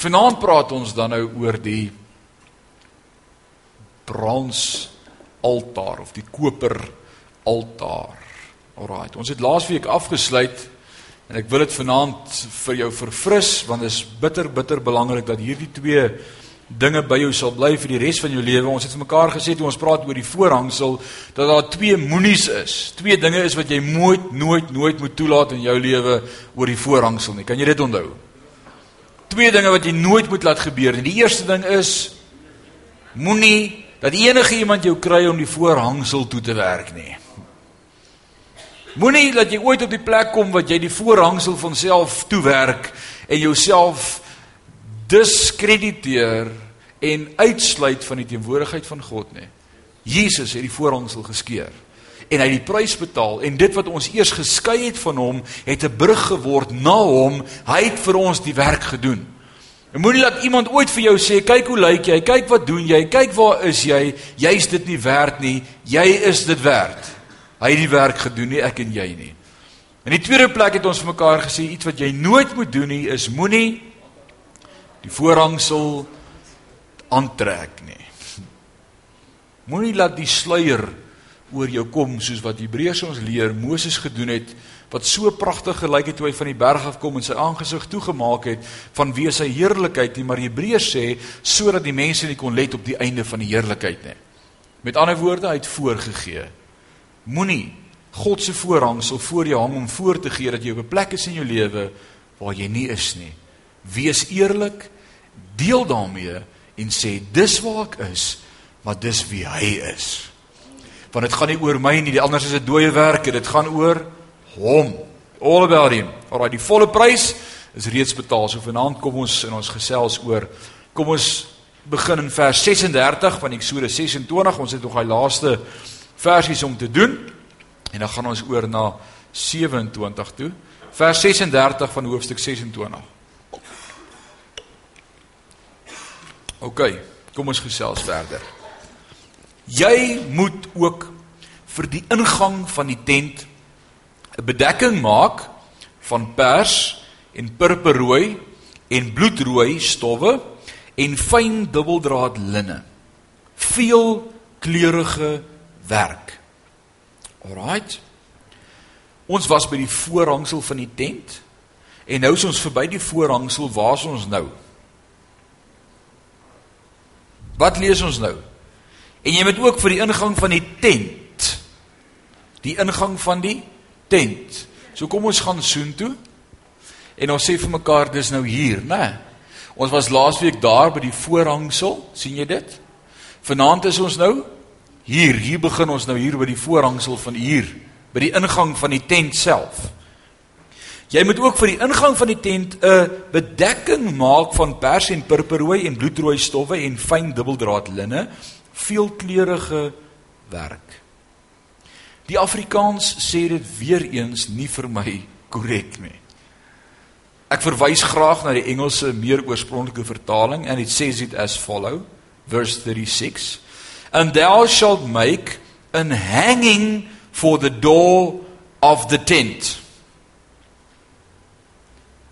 Vanaand praat ons dan nou oor die brons altaar of die koper altaar. Alraait. Ons het laasweek afgesluit en ek wil dit vanaand vir jou verfris want dit is bitter bitter belangrik dat hierdie twee dinge by jou sal bly vir die res van jou lewe. Ons het vir mekaar gesê toe ons praat oor die voorhangsel dat daar twee moenies is. Twee dinge is wat jy nooit nooit nooit moet toelaat in jou lewe oor die voorhangsel nie. Kan jy dit onthou? Twee dinge wat jy nooit moet laat gebeur nie. Die eerste ding is moenie dat enige iemand jou kry om die voorhangsel toe te werk nie. Moenie dat jy ooit op die plek kom wat jy die voorhangsel van self toewerk en jouself diskrediteer en uitsluit van die teenwoordigheid van God nie. Jesus het die voorhangsel geskeur en hy het die prys betaal en dit wat ons eers geskei het van hom het 'n brug geword na hom. Hy het vir ons die werk gedoen. En moenie laat iemand ooit vir jou sê, kyk hoe lyk jy, kyk wat doen jy, kyk waar is jy, jy's dit nie werd nie, jy is dit werd. Hy het die werk gedoen nie ek en jy nie. In die tweede plek het ons vir mekaar gesê iets wat jy nooit moet doen nie is moenie die voorhangsel aantrek nie. Moenie laat die sluier oor jou kom soos wat Hebreërs ons leer Moses gedoen het wat so pragtig gelyk het toe hy van die berg af kom en sy aangesig toegemaak het van wie sy heerlikheid nie maar Hebreërs sê sodat die mense nie kon let op die einde van die heerlikheid nie. Met ander woorde, hy het voorgegee. Moenie God se voorhangsel voor jou hang om voor te gee dat jy op 'n plek is in jou lewe waar jy nie is nie. Wees eerlik, deel daarmee en sê dis waar ek is, maar dis wie hy is. Want dit gaan nie oor my nie, die anders is dit dooie werke, dit gaan oor hom. All about him. Alraai, die volle prys is reeds betaal. So vanaand kom ons in ons gesels oor kom ons begin in vers 36 van Eksodus 26. Ons het nog hy laaste versies om te doen. En dan gaan ons oor na 27 toe. Vers 36 van hoofstuk 26. OK, kom ons gesels verder. Jy moet ook vir die ingang van die tent 'n bedekking maak van pers en purperrooi en bloedrooi stowwe en fyn dubbeldraad linne. Veel kleurige werk. Alraight. Ons was by die voorhangsel van die tent en nou is ons verby die voorhangsel, waar is ons nou? Wat lees ons nou? En jy moet ook vir die ingang van die tent die ingang van die tent. So kom ons gaan soontoe. En ons sê vir mekaar dis nou hier, né? Ons was laasweek daar by die voorhangsel, sien jy dit? Vanaand is ons nou hier. Hier begin ons nou hier by die voorhangsel van hier, by die ingang van die tent self. Jy moet ook vir die ingang van die tent 'n bedekking maak van pers en purperrooi en bloedrooi stowwe en fyn dubbeldraad linne, veelkleurige werk. Die Afrikaans sê dit weer eens nie vir my korrek nie. Ek verwys graag na die Engelse meer oorspronklike vertaling and it says it as follow verse 36 and thou shalt make an hanging for the door of the tent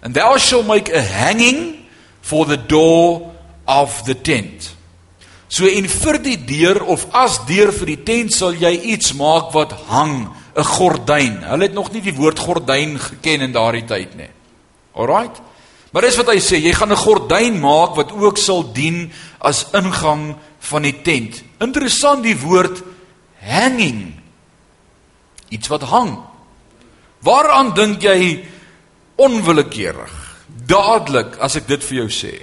And thou shalt make a hanging for the door of the tent. So en vir die deur of as deur vir die tent sal jy iets maak wat hang, 'n gordyn. Hulle het nog nie die woord gordyn geken in daardie tyd nie. Alraight. Maar dis wat hy sê, jy gaan 'n gordyn maak wat ook sal dien as ingang van die tent. Interessant die woord hanging. Iets wat hang. Waaraan dink jy onwillekeurig dadelik as ek dit vir jou sê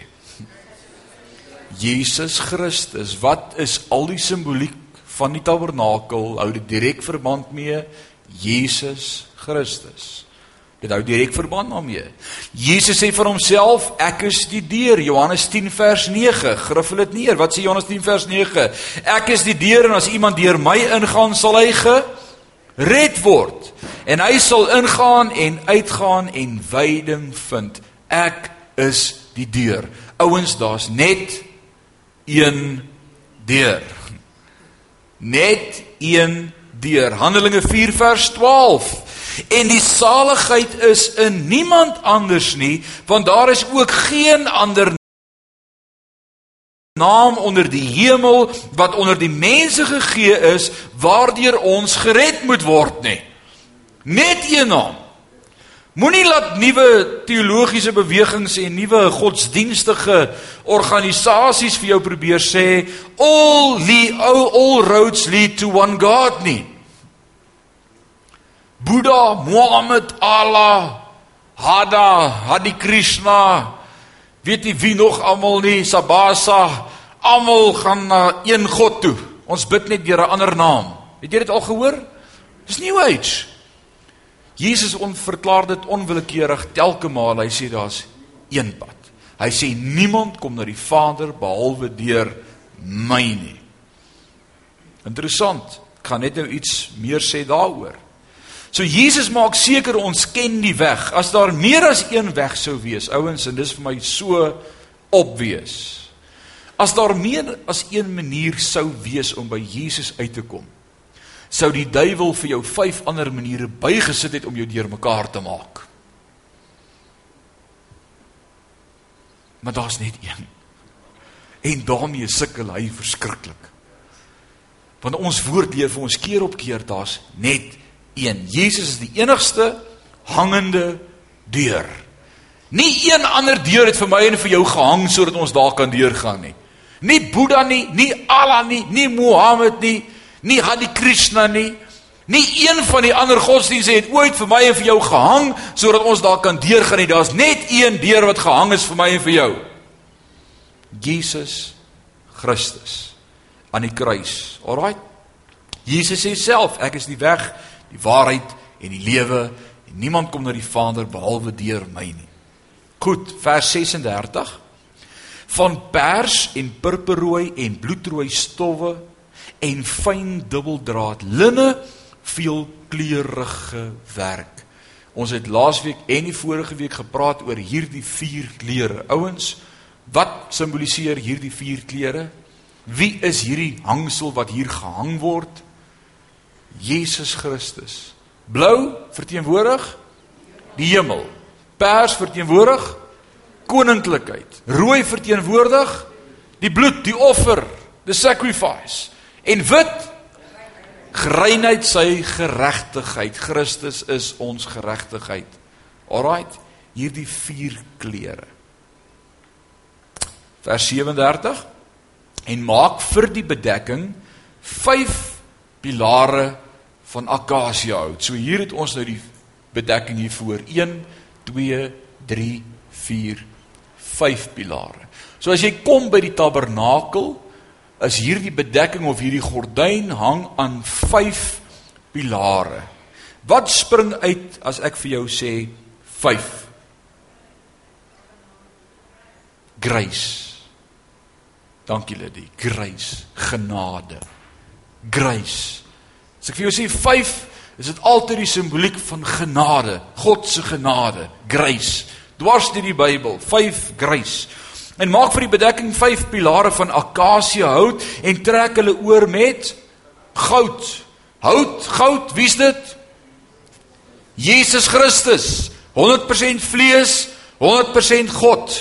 Jesus Christus wat is al die simboliek van die tabernakel hou dit direk verband mee Jesus Christus. Dit hou direk verband daarmee. Jesus sê vir homself ek is die deur. Johannes 10 vers 9 griffel dit neer. Wat sê Johannes 10 vers 9 ek is die deur en as iemand deur my ingaan sal hy gered word. En hy sal ingaan en uitgaan en veiding vind. Ek is die deur. Ouens, daar's net een deur. Net een deur. Handelinge 4 vers 12. En die saligheid is in niemand anders nie, want daar is ook geen ander naam onder die hemel wat onder die mense gegee is waardeur ons gered moet word nie. Net een naam. Moenie laat nuwe teologiese bewegings en nuwe godsdienstige organisasies vir jou probeer sê all lead, all, all roads lead to one God nie. Buddha, Mohammed, Allah, Hada, Hadi Krishna, weet jy wie nog almal nie, Sabasa, almal gaan na een God toe. Ons bid net deur 'n ander naam. Het jy dit al gehoor? Dis New Age. Jesus onverklaar dit onwillekeurig telke maal hy sê daar's een pad. Hy sê niemand kom na die Vader behalwe deur my nie. Interessant. Ek gaan net nou iets meer sê daaroor. So Jesus maak seker ons ken die weg. As daar meer as een weg sou wees, ouens, en dis vir my so opwees. As daar meer as een manier sou wees om by Jesus uit te kom, sou die duiwel vir jou vyf ander maniere bygesit het om jou deurmekaar te maak. Maar daar's net een. En daarmee sukkel hy verskriklik. Want ons woord leer vir ons keer op keer daar's net een. Jesus is die enigste hangende deur. Nie een ander deur het vir my en vir jou gehang sodat ons daar kan deurgaan nie. Nie Boeddha nie, nie Allah nie, nie Mohammed nie, nie Hare Krishna nie. Nie een van die ander godsdienste het ooit vir my en vir jou gehang sodat ons daar kan deurgaan nie. Daar's net een deur wat gehang is vir my en vir jou. Jesus Christus aan die kruis. Alraai. Jesus sê self, ek is die weg, die waarheid en die lewe en niemand kom na die Vader behalwe deur my nie. Goed, vers 36. Van pers en purperrooi en bloedrooi stowwe en fyn dubbeldraad linne veelkleurige werk. Ons het laasweek en die vorige week gepraat oor hierdie vier kleure. Ouens, wat simboliseer hierdie vier kleure? Wie is hierdie hangsel wat hier gehang word? Jesus Christus. Blou verteenwoordig die hemel. Pers verteenwoordig koninklikheid. Rooi verteenwoordig die bloed, die offer, the sacrifice. En wit greinheid sy geregtigheid. Christus is ons geregtigheid. Alraight, hierdie vier kleure. Vers 37 en maak vir die bedekking 5 pilare van akasiëhout. So hier het ons nou die bedekking hier voor 1 2 3 4 5 pilare. So as jy kom by die tabernakel, is hierdie bedekking of hierdie gordyn hang aan 5 pilare. Wat spring uit as ek vir jou sê 5? Grace. Dankie Lidie. Grace, genade. Grace. As ek vir jou sê 5, is dit altyd die simboliek van genade, God se genade, grace. Dwars deur die Bybel, 5 grace. En maak vir die bedekking 5 pilare van akasiëhout en trek hulle oor met goud. Hout, goud, wie's dit? Jesus Christus, 100% vlees, 100% God.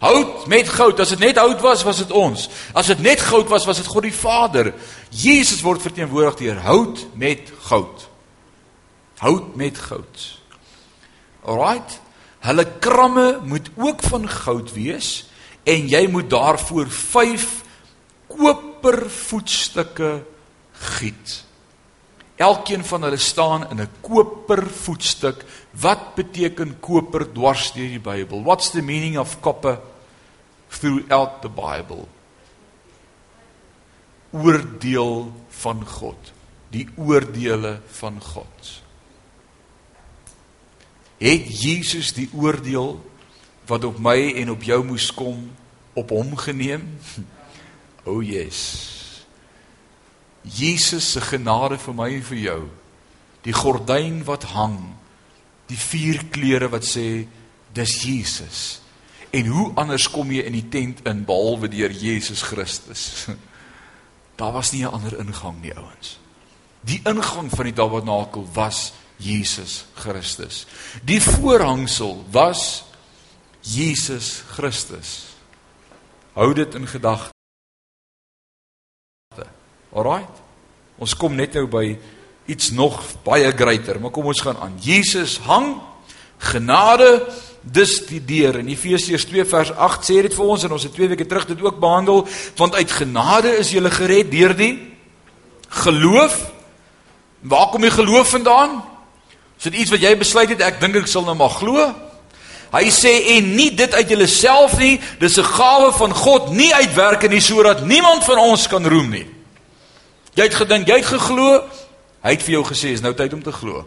Hout met goud. As dit net hout was, was dit ons. As dit net goud was, was dit God die Vader. Jesus word verteenwoordig deur hout met goud. Hout met goud. Alraight. Hulle kramme moet ook van goud wees en jy moet daarvoor 5 koper voetstukke giet. Elkeen van hulle staan in 'n koper voetstuk. Wat beteken koper dwars deur die Bybel? What's the meaning of copper throughout the Bible? Oordeel van God, die oordeele van God. Het Jesus die oordeel wat op my en op jou moes kom op hom geneem? O oh yes. Jesus se genade vir my en vir jou. Die gordyn wat hang, die vier kleure wat sê dis Jesus. En hoe anders kom jy in die tent in behalwe deur Jesus Christus? Daar was nie 'n ander ingang nie, ouens. Die ingang van die tabernakel was Jesus Christus. Die voorhangsel was Jesus Christus. Hou dit in gedagte. Alraight. Ons kom net nou by iets nog baie groter, maar kom ons gaan aan. Jesus hang genade dis die deur in Efesiërs 2 vers 8 sê dit vir ons en ons het twee weke terug dit ook behandel want uit genade is jy gered deur die geloof. Waar kom die geloof vandaan? Is dit iets wat jy besluit het ek dink ek sal nou maar glo? Hy sê en nie dit uit jouself nie, dis 'n gawe van God, nie uitwerke nie sodat niemand van ons kan roem nie. Jy het gedink, jy het geglo, hy het vir jou gesê is nou tyd om te glo.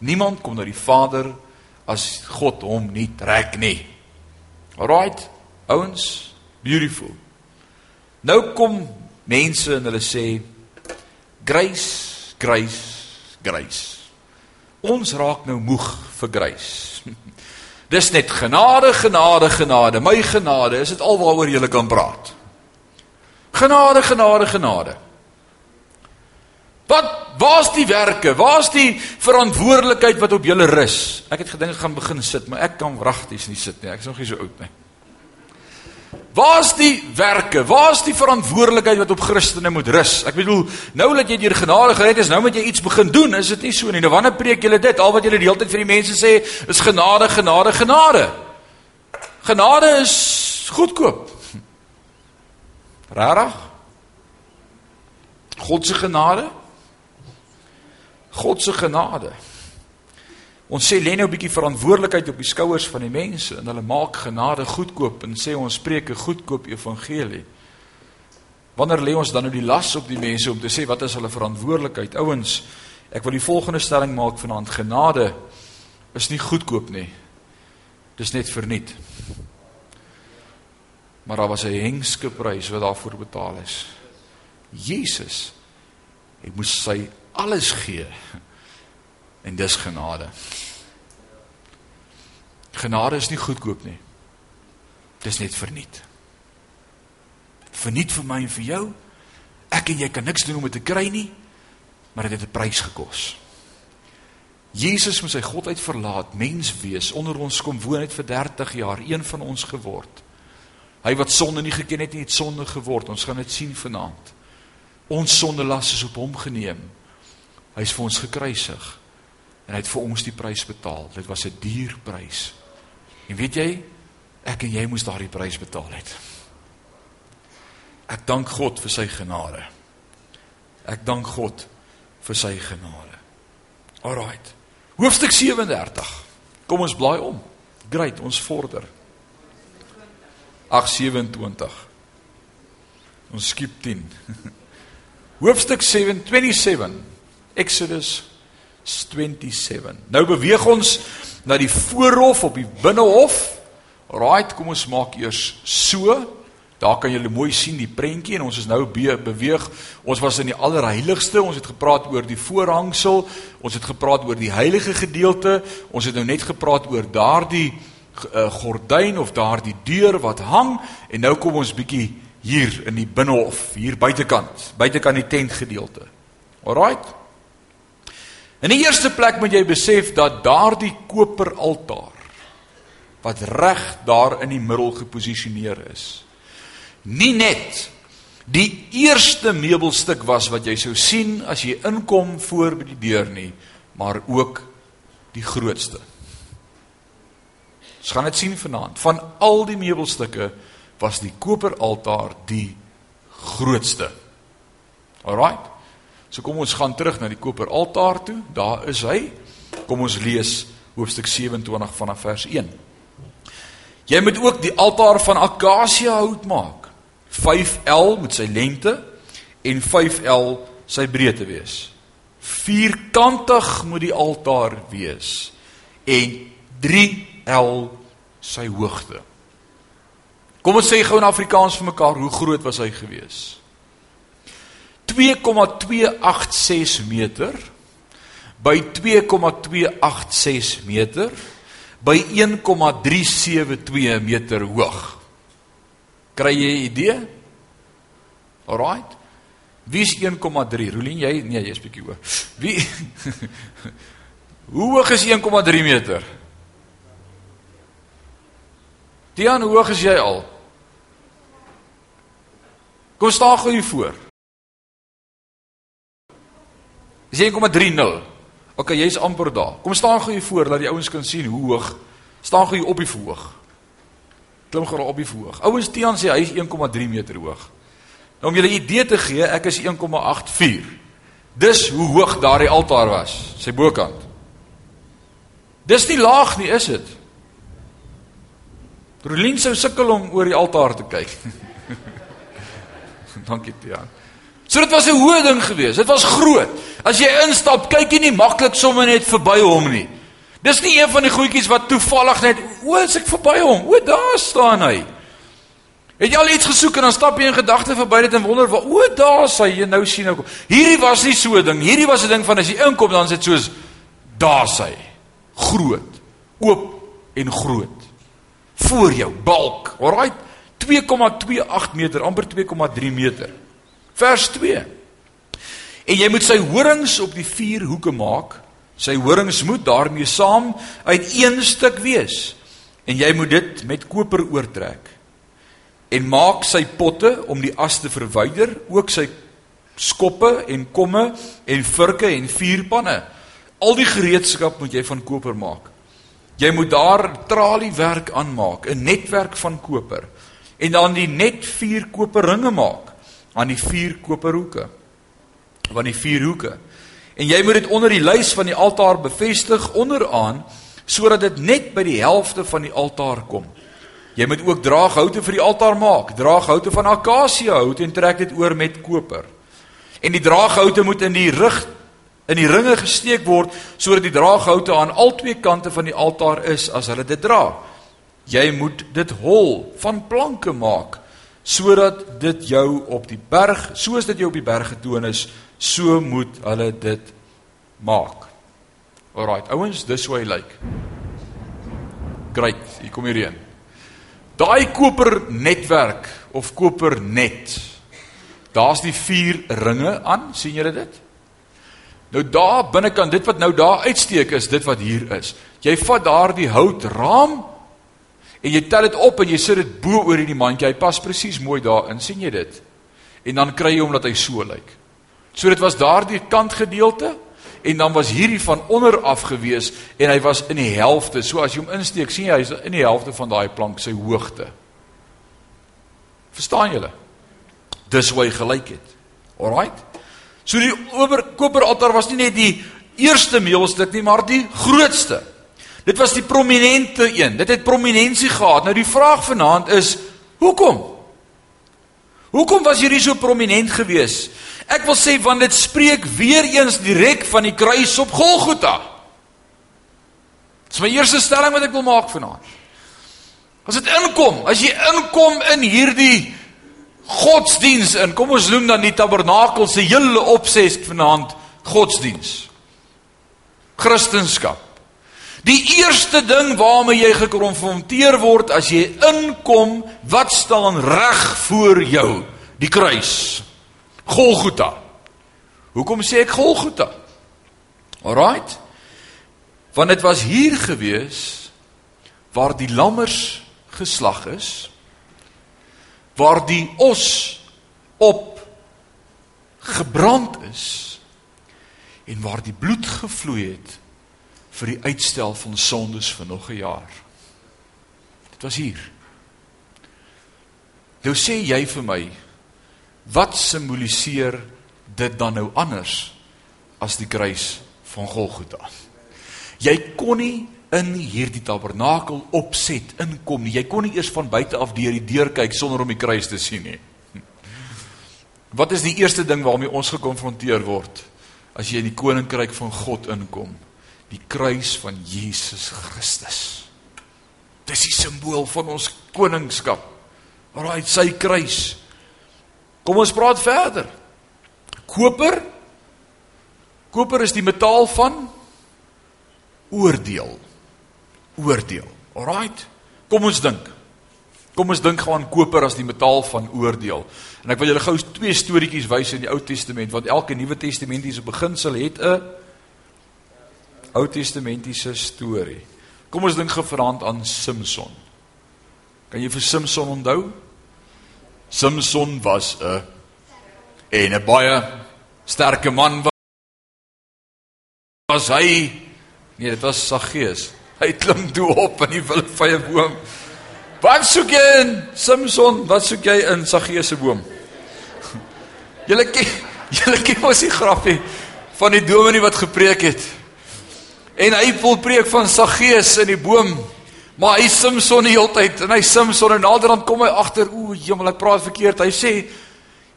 Niemand kom na die Vader as God hom nie trek nie. Alraight, ouens, beautiful. Nou kom mense en hulle sê grace, grace, grace. Ons raak nou moeg vir grace. Dis net genade, genade, genade. My genade, is dit alwaaroor jy kan praat. Genade, genade, genade. Wat waar's die werke? Waar's die verantwoordelikheid wat op julle rus? Ek het gedink ek gaan begin sit, maar ek kan wragties nie sit nie. Ek is nog nie so oud nie. Waar's die werke? Waar's die verantwoordelikheid wat op Christene moet rus? Ek bedoel, nou dat jy deur genade gered is, nou moet jy iets begin doen. Is dit nie so nie? Nou wanneer preek julle dit? Al wat julle die hele tyd vir die mense sê, is genade, genade, genade. Genade is goedkoop. Rarig? God se genade? God se genade. Ons sê lê nou 'n bietjie verantwoordelikheid op die skouers van die mense en hulle maak genade goedkoop en sê ons spreek 'n goedkoop evangelie. Wanneer lê ons dan nou die las op die mense om te sê wat is hulle verantwoordelikheid? Ouens, ek wil die volgende stelling maak vanaand: genade is nie goedkoop nie. Dis net verniet. Maar daar was 'n hengske prys wat daarvoor betaal is. Jesus het moes sy alles gee. En dis genade. Genade is nie goedkoop nie. Dis net verniet. Verniet vir my en vir jou. Ek en jy kan niks doen om dit te kry nie, maar dit het 'n prys gekos. Jesus moet sy godheid verlaat, mens wees, onder ons kom woon het vir 30 jaar, een van ons geword. Hy wat sonde nie geken het nie, het sonde geword. Ons gaan dit sien vanaand. Ons sondelas is op hom geneem. Hy's vir ons gekruisig en hy het vir ons die prys betaal. Dit was 'n duur prys. En weet jy, ek en jy moes daardie prys betaal het. Ek dank God vir sy genade. Ek dank God vir sy genade. Alraight. Hoofstuk 37. Kom ons blaai om. Great, ons vorder. 827. Ons skiep 10. Hoofstuk 727. Exodus 27. Nou beweeg ons na die voorhof op die binnehof. Right, kom ons maak eers so. Daar kan julle mooi sien die prentjie en ons is nou be beweeg. Ons was in die allerheiligste. Ons het gepraat oor die voorhangsel. Ons het gepraat oor die heilige gedeelte. Ons het nou net gepraat oor daardie uh, gordyn of daardie deur wat hang en nou kom ons bietjie hier in die binnehof, hier buitekant, buitekant die tent gedeelte. Alraight. In die eerste plek moet jy besef dat daardie koper altaar wat reg daar in die middel geposisioneer is, nie net die eerste meubelstuk was wat jy sou sien as jy inkom voor by die deur nie, maar ook die grootste. Ons gaan dit sien vanaand. Van al die meubelstukke was die koper altaar die grootste. Alraight. So kom ons gaan terug na die koper altaar toe. Daar is hy. Kom ons lees hoofstuk 27 vanaf vers 1. Jy moet ook die altaar van akasia hout maak. 5L met sy lengte en 5L sy breedte wees. Vierkantig moet die altaar wees en 3L sy hoogte. Kom ons sê gou in Afrikaans vir mekaar, hoe groot was hy geweest? 2,286 meter by 2,286 meter by 1,372 meter hoog. Kry jy 'n idee? Alraight. Wie is 1,3? Rolien jy? Nee, jy's bietjie hoër. Wie Hoe hoog is 1,3 meter? Dian, hoe hoog is jy al? Kom staan gou hier voor. Dis 1,30. OK, jy's amper daar. Kom staan gou hier voor dat die ouens kan sien hoe hoog. Staan gou hier op die verhoog. Klim gou op die verhoog. Ouens Tian sê hy is 1,3 meter hoog. Nou om julle 'n idee te gee, ek is 1,84. Dis hoe hoog daardie altaar was, sy bokant. Dis nie laag nie, is dit? Rolien sou sukkel om oor die altaar te kyk. Dankie Tian. So dit was 'n hoë ding geweest. Dit was groot. As jy instap, kyk jy nie maklik sommer net verby hom nie. Dis nie een van die goedjies wat toevallig net, o, as ek verby hom, o, daar staan hy. Het jy al iets gesoek en dan stap jy in gedagte verby dit en wonder, o, daar is hy, jy nou sien nou kom. Hierdie was nie so 'n ding. Hierdie was 'n ding van as jy inkom dan is dit soos daar is hy. Groot, oop en groot. Voor jou balk. Alraai 2,28 meter, amper 2,3 meter. Vers 2. En jy moet sy horings op die vier hoeke maak. Sy horings moet daarmee saam uit een stuk wees. En jy moet dit met koper oortrek. En maak sy potte om die as te verwyder, ook sy skoppe en komme en vurke en vuurpanne. Al die gereedskap moet jy van koper maak. Jy moet daar traliewerk aanmaak, 'n netwerk van koper. En dan die net vier koperringe maak aan die vier koperhoeke van die vier hoeke. En jy moet dit onder die lys van die altaar bevestig onderaan sodat dit net by die helfte van die altaar kom. Jy moet ook draaghoute vir die altaar maak, draaghoute van akasiëhout en trek dit oor met koper. En die draaghoute moet in die rig in die ringe gesteek word sodat die draaghoute aan al twee kante van die altaar is as hulle dit dra. Jy moet dit hol van planke maak sodat dit jou op die berg, soos dit jou op die berg getoon is, so moet hulle dit maak. Alraight, ouens, dis hoe hy lyk. Great, hier kom hierdie een. Daai koper netwerk of koper net. Daar's die vier ringe aan, sien julle dit? Nou daar binnekant dit wat nou daar uitsteek is dit wat hier is. Jy vat daardie houtraam En jy tel dit op en jy sit dit bo oor hierdie mandjie. Hy pas presies mooi daarin. sien jy dit? En dan kry jy hom dat hy so lyk. So dit was daardie kant gedeelte en dan was hierdie van onder af gewees en hy was in die helfte. So as jy hom insteek, sien jy hy's in die helfte van daai plank sy hoogte. Verstaan julle? Dis hoe hy gelyk het. Alraight. So die oorkoper altaar was nie net die eerste meelstuk nie, maar die grootste. Dit was die prominente een. Dit het prominensie gehad. Nou die vraag vanaand is: Hoekom? Hoekom was hierdie so prominent gewees? Ek wil sê want dit spreek weer eens direk van die kruis op Golgotha. Dis my eerste stelling wat ek wil maak vanaand. As dit inkom, as jy inkom in hierdie godsdiens in, kom ons noem dan die tabernakel se hele opset vanaand godsdiens. Christendom. Die eerste ding waarmee jy gekonfronteer word as jy inkom, wat staan reg voor jou? Die kruis. Golgotha. Hoekom sê ek Golgotha? Alraight. Want dit was hier gewees waar die lammers geslag is, waar die os op gebrand is en waar die bloed gevloei het vir die uitstel van sondes vir nog 'n jaar. Dit was hier. Nou sê jy vir my, wat simboliseer dit dan nou anders as die kruis van Golgotha? Jy kon nie in hierdie tabernakel opset inkom nie. Jy kon nie eers van buite af deur die deur kyk sonder om die kruis te sien nie. Wat is die eerste ding waarmee ons gekonfronteer word as jy in die koninkryk van God inkom? Die kruis van Jesus Christus. Dis die simbool van ons koningskap. Alraai, sy kruis. Kom ons praat verder. Koper. Koper is die metaal van oordeel. Oordeel. Alraai. Kom ons dink. Kom ons dink gaan koper as die metaal van oordeel. En ek wil julle gou twee storieetjies wys in die Ou Testament want elke Nuwe Testamentiese beginsel het 'n Ou Testamentiese storie. Kom ons dink gevraand aan Samson. Kan jy vir Samson onthou? Samson was 'n en 'n baie sterke man was hy nee dit was Saggeus hy klim toe op in die wildvye boom wat soek jy in Samson wat soek jy in Saggeus se boom julle julle ken mos die grafie van die dominee wat gepreek het en hy volpreek van Saggeus in die boom Maar hy Samson die hele tyd en hy Samson en naderhand kom hy agter, o, jemmel, ek praat verkeerd. Hy sê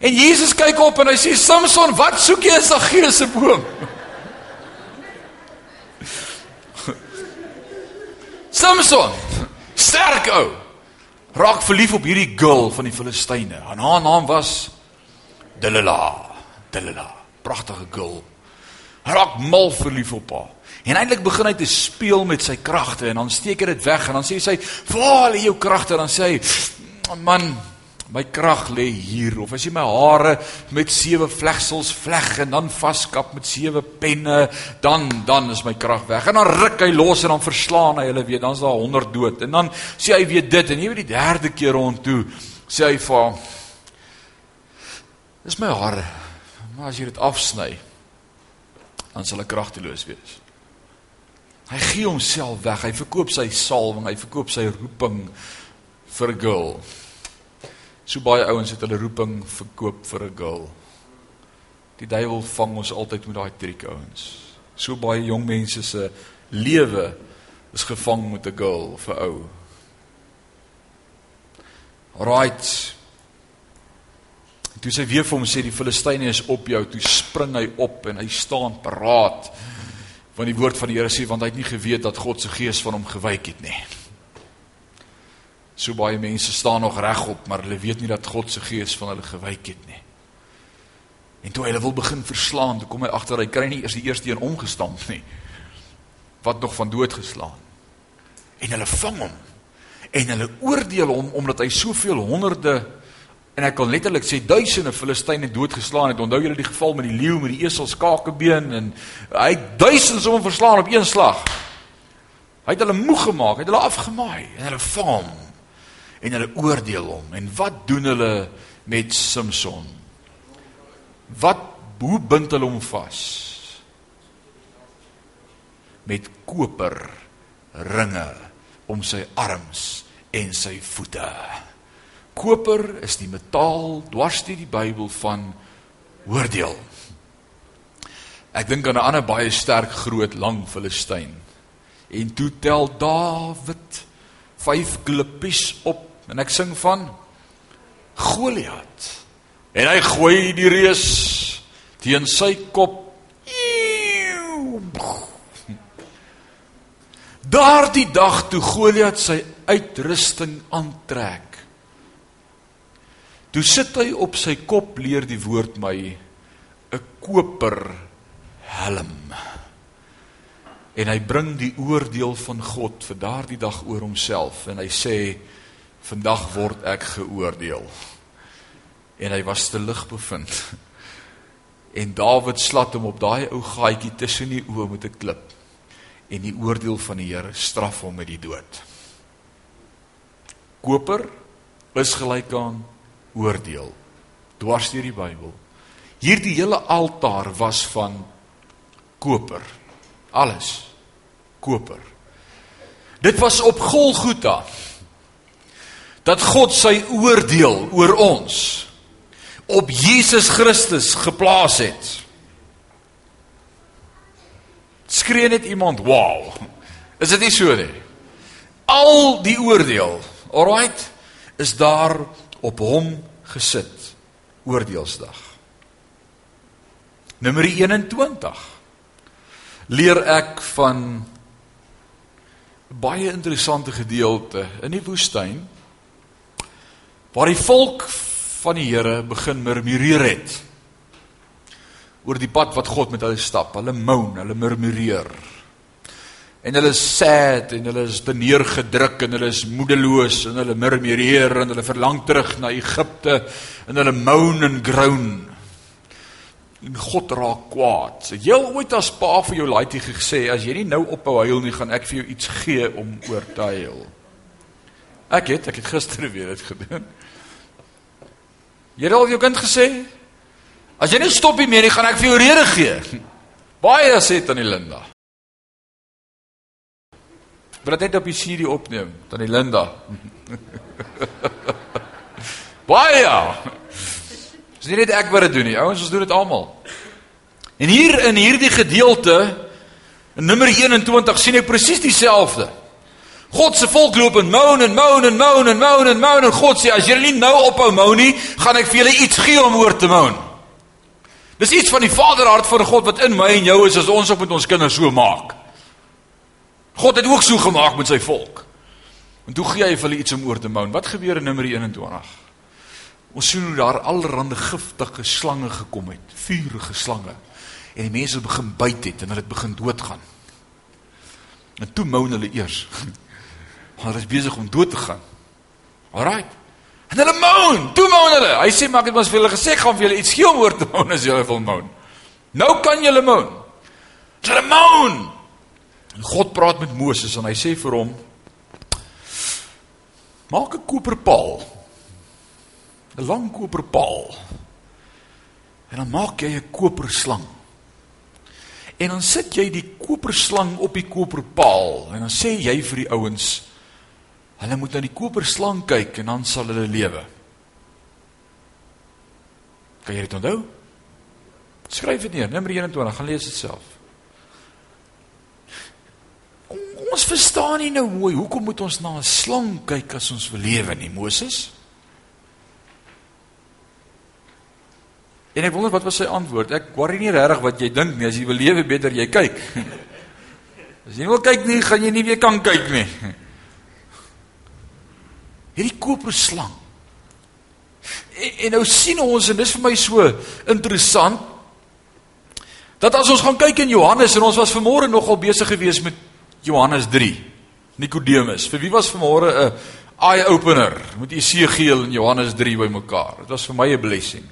en Jesus kyk op en hy sê Samson, wat soek jy in Saggeus se boom? Samson, sterk ou. Raak verlief op hierdie girl van die Filistyne. En haar naam was Delilah. Delilah, pragtige girl. Raak mal verlief op haar. En eintlik begin hy te speel met sy kragte en dan steek hy dit weg en dan sê sy, "Waar lê jou kragte?" Dan sê hy, "Man, my krag lê hier." Of as jy my hare met sewe vlegsels vleg en dan vaskap met sewe penne, dan dan is my krag weg. En dan ruk hy los en dan verslaan hy hulle weer. Dan's daar 100 dood. En dan sê hy weer dit en hier by die derde keer rond toe sê hy vir Dis my hare. Maar as jy dit afsny, dan sal ek kragteloos wees. Hy gee homself weg. Hy verkoop sy salwing, hy verkoop sy roeping vir 'n girl. So baie ouens het hulle roeping verkoop vir 'n girl. Die duiwel vang ons altyd met daai triek ouens. So baie jong mense se lewe is gevang met 'n girl vir ou. Right. Toe sy weer vir hom sê die Filistyne is op jou, toe spring hy op en hy staan paraat want die woord van die Here sê want hy het nie geweet dat God se gees van hom gewyk het nie. So baie mense staan nog regop, maar hulle weet nie dat God se gees van hulle gewyk het nie. En toe hy hulle wil begin verslaan, toe kom hy agter hy kry nie eers die eerste een omgestamp nie. Wat nog van dood geslaan. En hulle vang hom en hulle oordeel hom omdat hy soveel honderde En ek kan letterlik sê duisende Filistyne doodgeslaan het. Onthou julle die geval met die leeu met die esel skakebeen en hy het duisende sommer verslaan op een slag. Hy het hulle moeg gemaak, het hulle afgemaai en hulle vang hom en hulle oordeel hom. En wat doen hulle met Samson? Wat hoe bind hulle hom vas? Met koper ringe om sy arms en sy voete. Koper is die metaal dwars deur die Bybel van oordeel. Ek dink aan 'n ander baie sterk groot lang Filistyn. En toe tel Dawid vyf klippies op en ek sing van Goliat. En hy gooi die reus teen sy kop. Daardie dag toe Goliat sy uitrusting aantrek Toe sit hy op sy kop leer die woord my 'n koper helm. En hy bring die oordeel van God vir daardie dag oor homself en hy sê vandag word ek geoordeel. En hy was te lig bevind. En Dawid slat hom op daai ou gaatjie tussen die oë met 'n klip. En die oordeel van die Here straf hom met die dood. Koper is gelyk aan oordeel dwars deur die Bybel. Hierdie hele altaar was van koper. Alles koper. Dit was op Golgotha dat God sy oordeel oor ons op Jesus Christus geplaas het. Skree net iemand, "Wow." Is dit nie so nie? Al die oordeel, alrite, is daar op hom gesit oordeelsdag. Nommer 21. Leer ek van baie interessante gedeelte in die woestyn waar die volk van die Here begin murmureer het oor die pad wat God met hulle stap. Hulle moan, hulle murmureer. En hulle is sad en hulle is neergedruk en hulle is moedeloos en hulle murmureer en hulle verlang terug na Egipte en hulle moan en groan. En God raak kwaad. Sê jy ooit as pa vir jou laaitjie gesê as jy nie nou ophou huil nie, gaan ek vir jou iets gee om oor te huil. Ek het ek het gister weer dit gedoen. Jy het al jou kind gesê? As jy nie stop nie meer, gaan ek vir jou rede gee. Baie sê tannie Linda. Wil dit net op die CD opneem, tannie Linda. Baie. Dis nie net ek wat dit doen nie. Ouens, ons doen dit almal. En hier in hierdie gedeelte in Nummer 21 sien ek presies dieselfde. God se volk loop en moan en moan en moan en moan en moan en God sê as julle nie nou ophou moan nie, gaan ek vir julle iets gee om oor te moan. Dis iets van die Vaderhart van God wat in my en jou is as ons op met ons kinders so maak. God het ook so gemaak met sy volk. En toe gee hy vir hulle iets om oor te moan. Wat gebeur in Nummer 21? Ons sien hoe daar allerlei giftige slange gekom het, vuurige slange. En die mense begin byt het en hulle het begin doodgaan. En toe moan hulle eers. Hulle is besig om dood te gaan. Alraai. En hulle moan, toe moan hulle. Hy sê maar ek het mos vir julle gesê gaan vir julle iets gee om oor te moan as julle wil moan. Nou kan julle moan. Hulle moan. God praat met Moses en hy sê vir hom: Maak 'n koperpaal. 'n Lang koperpaal. En dan maak jy 'n koperslang. En dan sit jy die koperslang op die koperpaal en dan sê jy vir die ouens Hulle moet na die koperslang kyk en dan sal hulle lewe. Kan jy dit onthou? Skryf dit neer, nommer 21, gaan lees dit self. Ons verstaan nie nou mooi hoekom moet ons na 'n slang kyk as ons wil lewe nie, Moses? En ek wonder wat was sy antwoord? Ek worry nie regtig wat jy dink nie, as jy wil lewe beter jy kyk. As jy nie wil kyk nie, gaan jy nie weer kan kyk nie hierdie koperslang. En, en nou sien ons en dis vir my so interessant dat as ons gaan kyk in Johannes en ons was vanmôre nogal besig gewees met Johannes 3. Nikodemus. Vir wie was vanmôre 'n eye opener met Esegiel en Johannes 3 bymekaar? Dit was vir my 'n blessing.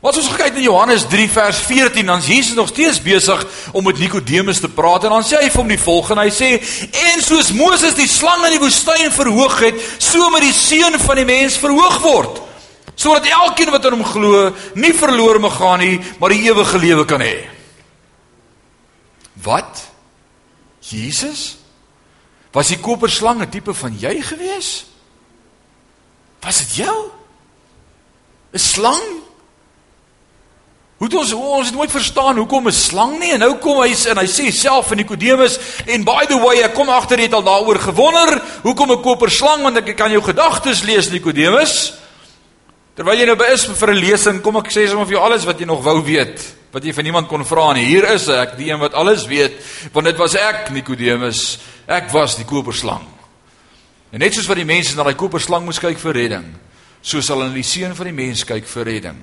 Wat ons gekyk in Johannes 3 vers 14, dan is Jesus nog steeds besig om met Nikodemus te praat en dan sê hy vir hom die volgende. Hy sê: "En soos Moses die slang in die woestyn verhoog het, so moet die seun van die mens verhoog word, sodat elkeen wat aan hom glo, nie verlore mag gaan nie, maar die ewige lewe kan hê." Wat? Jesus? Was die koperslang 'n tipe van jy gewees? Was dit jou? 'n Slang? Hoe het ons ons het nooit verstaan hoekom 'n slang nie en nou kom hy en hy sê self in Nikodemus en by the way ek kom agter het al daaroor gewonder hoekom 'n koper slang want ek kan jou gedagtes lees Nikodemus terwyl jy nou by is vir 'n lesing kom ek sê sommer vir jou alles wat jy nog wou weet wat jy van niemand kon vra nie hier is ek die een wat alles weet want dit was ek Nikodemus ek was die koper slang en net soos wat die mense na daai koper slang moes kyk vir redding so sal hulle die seun van die mens kyk vir redding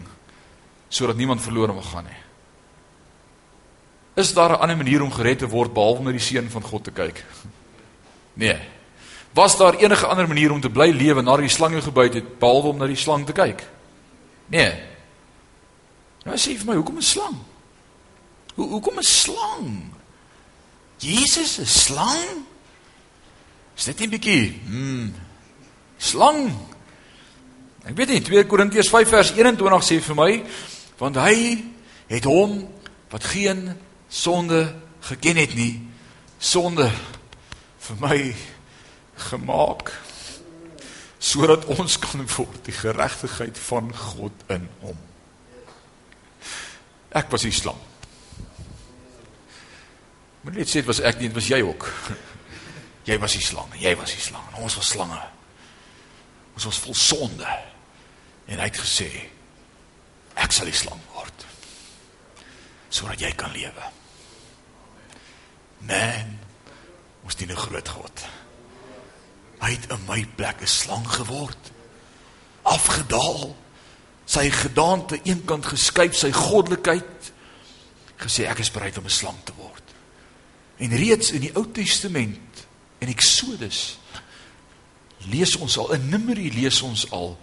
sodat niemand verlore mag gaan nie. Is daar 'n ander manier om gered te word behalwe om na die seun van God te kyk? Nee. Was daar enige ander manier om te bly lewe nadat die slang jou gebyt het behalwe om na die slang te kyk? Nee. Nou sê vir my, hoekom 'n slang? Hoe hoekom 'n slang? Jesus 'n slang? Is dit nie bietjie, hm, slang? Ek weet nie 2 Korintiërs 5 vers 21 sê vir my want hy het hom wat geen sonde geken het nie sonde vir my gemaak sodat ons kan word die geregtigheid van God in hom. Ek was die slang. Maar net sê dit was ek nie, dit was jy ook. Jy was die slang, jy was die slang. Ons was slange. Ons was vol sonde. En hy het gesê ek sal die slang word sodat jy kan lewe. Man, ons dien 'n groot God. Hy het in my plek 'n slang geword. Afgedaal. Sy gedaante eenkant geskuif, sy goddelikheid gesê ek is bereid om 'n slang te word. En reeds in die Ou Testament en Eksodus lees ons al in Numeri lees ons al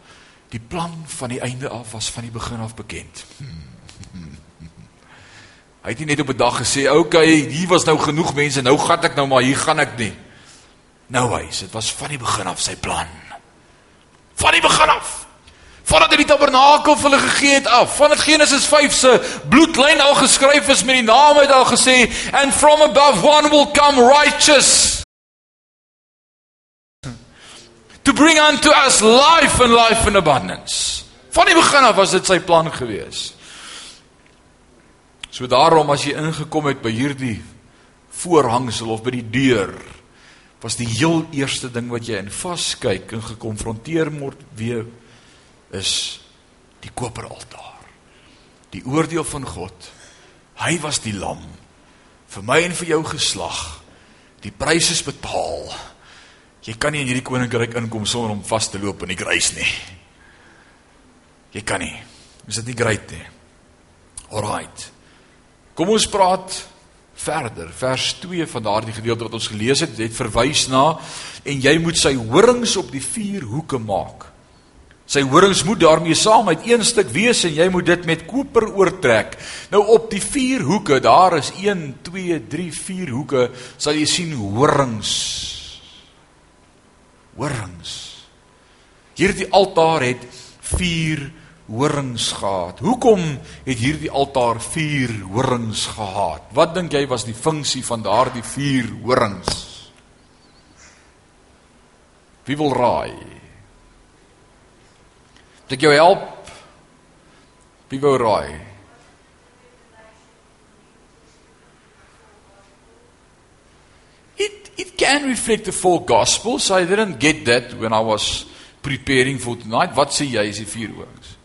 die plan van die einde af was van die begin af bekend. Hy het nie net op 'n dag gesê, "Oké, okay, hier was nou genoeg mense, nou gaan ek nou maar hier gaan ek nie." Nou hy, dit was van die begin af sy plan. Van die begin af. Voordat hy die tabernakel vir hulle gegee het af. Van dit Genesis 5 se bloedlyn al geskryf is met die naam het al gesê and from above one will come righteous to bring unto us life and life in abundance. Van die begin af was dit sy plan gewees. So daarom as jy ingekom het by hierdie voorhangsel of by die deur, was die heel eerste ding wat jy in vaskyk en gekonfronteer word weer is die koperaltaar. Die oordeel van God. Hy was die lam vir my en vir jou geslag. Die prys is betaal. Jy kan nie in hierdie koninkryk inkom sonder om vas te loop in die kruis nie. Jy kan nie. Is dit nie great nie? Alraight. Kom ons praat verder. Vers 2 van daardie gedeelte wat ons gelees het, het verwys na en jy moet sy horings op die vier hoeke maak. Sy horings moet daarmee saam uit een stuk wees en jy moet dit met koper oortrek. Nou op die vier hoeke, daar is 1 2 3 4 hoeke, sal jy sien horings horings. Hierdie altaar het 4 horings gehad. Hoekom het hierdie altaar 4 horings gehad? Wat dink jy was die funksie van daardie 4 horings? Wie wil raai? Dit jou help. Wie wil raai? it can reflect the full gospel. So I didn't get that when I was preparing for tonight. Wat sê jy is die vier hoings?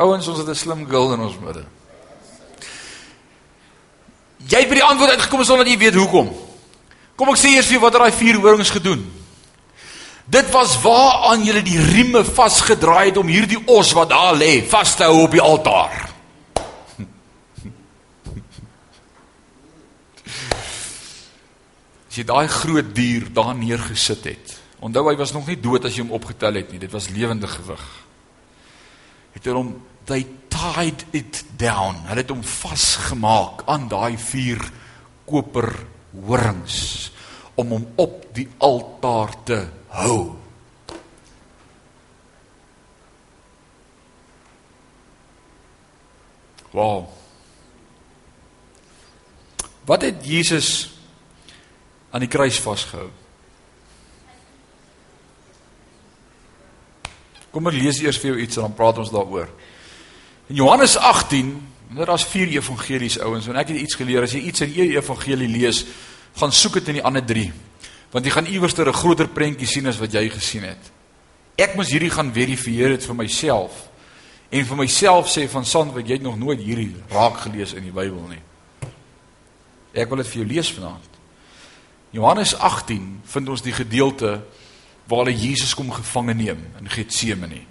Ouens, ons het 'n slim girl in ons midde. Jy het by die antwoord uitgekom sonder dat jy weet hoekom. Kom ek sê eers vir wat het daai vier horings gedoen? Dit was waaraan julle die rieme vasgedraai het om hierdie os wat daar lê vas te hou op die altaar. As jy daai groot dier daar neergesit het. Onthou hy was nog nie dood as jy hom opgetel het nie. Dit was lewende gewig. Het hulle hom they tied it down. Hulle het hom vasgemaak aan daai vier koper horings om hom op die altaar te hou. Wow. Wat het Jesus aan die kruis vasgehou? Kom ek lees eers vir jou iets en dan praat ons daaroor. In Johannes 18, daar is vier evangelies ouens en ek het iets geleer as jy iets in 'n evangelie lees, gaan soek dit in die ander 3 want jy gaan iewers 'n groter prentjie sien as wat jy gesien het. Ek moes hierdie gaan verifieer dit vir myself en vir myself sê van Sandwyk jy het nog nooit hierdie raak gelees in die Bybel nie. Ek wil dit vir jou lees vanaand. Johannes 18 vind ons die gedeelte waar hulle Jesus kom gevange neem in Getsemane.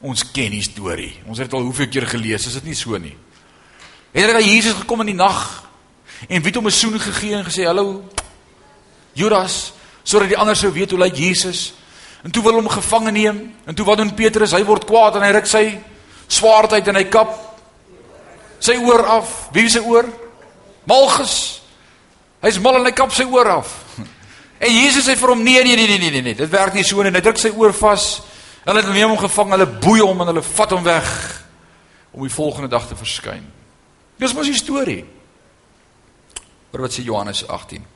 Ons ken die storie. Ons het dit al hoeveel keer gelees, is dit nie so nie? Het hulle Jesus gekom in die nag en wie het hom 'n soen gegee en gesê hallo Judas sodat die ander sou weet hoe lyk Jesus. En toe wil hom gevange neem en toe wat doen Petrus? Hy word kwaad en hy ruk sy swaard uit en hy kap sy oor af. Wie se oor? Malchus. Hy's mal en hy kap sy oor af. En Jesus sê vir hom nee nee nee nee nee nee, dit werk nie so nie. Hy druk sy oor vas. Hulle het hom gevang, hulle boei hom en hulle vat hom weg om die volgende dag te verskyn. Dis mos die storie. Maar wat sê Johannes 18?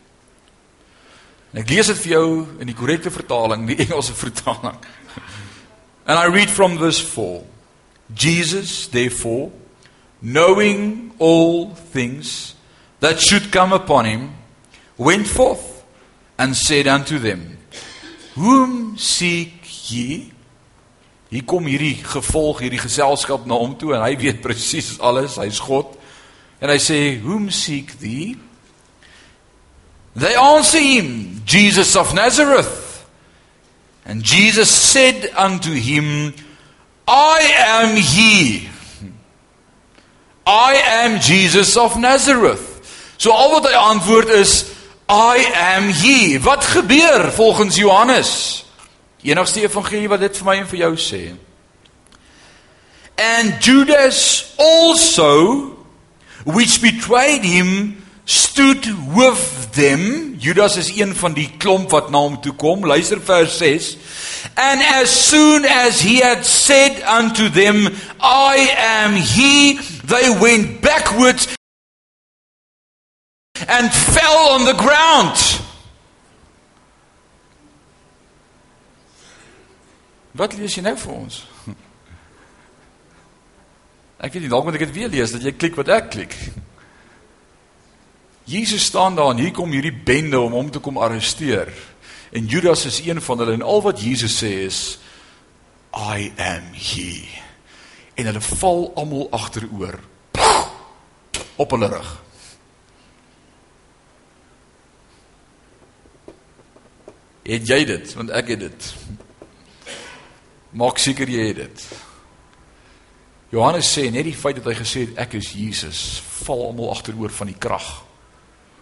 En ek lees dit vir jou in die korrekte vertaling, die Engelse vertaling. And I read from verse 4. Jesus, therefore, knowing all things that should come upon him, went forth and said unto them, Whom seek ye? Hier kom hierdie gevolg, hierdie geselskap na hom toe en hy weet presies alles, hy's God. En hy sê, Whom seek thee? They answer him, Jesus of Nazareth. And Jesus said unto him, I am he. I am Jesus of Nazareth. So al wat hy antwoord is I am he. Wat gebeur volgens Johannes? Enigste evangelie wat dit vir my en vir jou sê. And Judas also which betrayed him stood with them Judas is een van die klomp wat na hom toe kom. Luister vers 6. And as soon as he had said unto them, I am he, they went backwards and fell on the ground. Wat lees jy nou vir ons? Ek weet nie dalk moet ek dit weer lees dat jy klik wat ek klik. Jesus staan daar en hier kom hierdie bende om hom te kom arresteer. En Judas is een van hulle en al wat Jesus sê is I am he. En hulle val almal agteroor op hulle rug. Het jy dit? Want ek het dit. Maak seker jy het dit. Johannes sê net die feit dat hy gesê het ek is Jesus, val almal agteroor van die krag.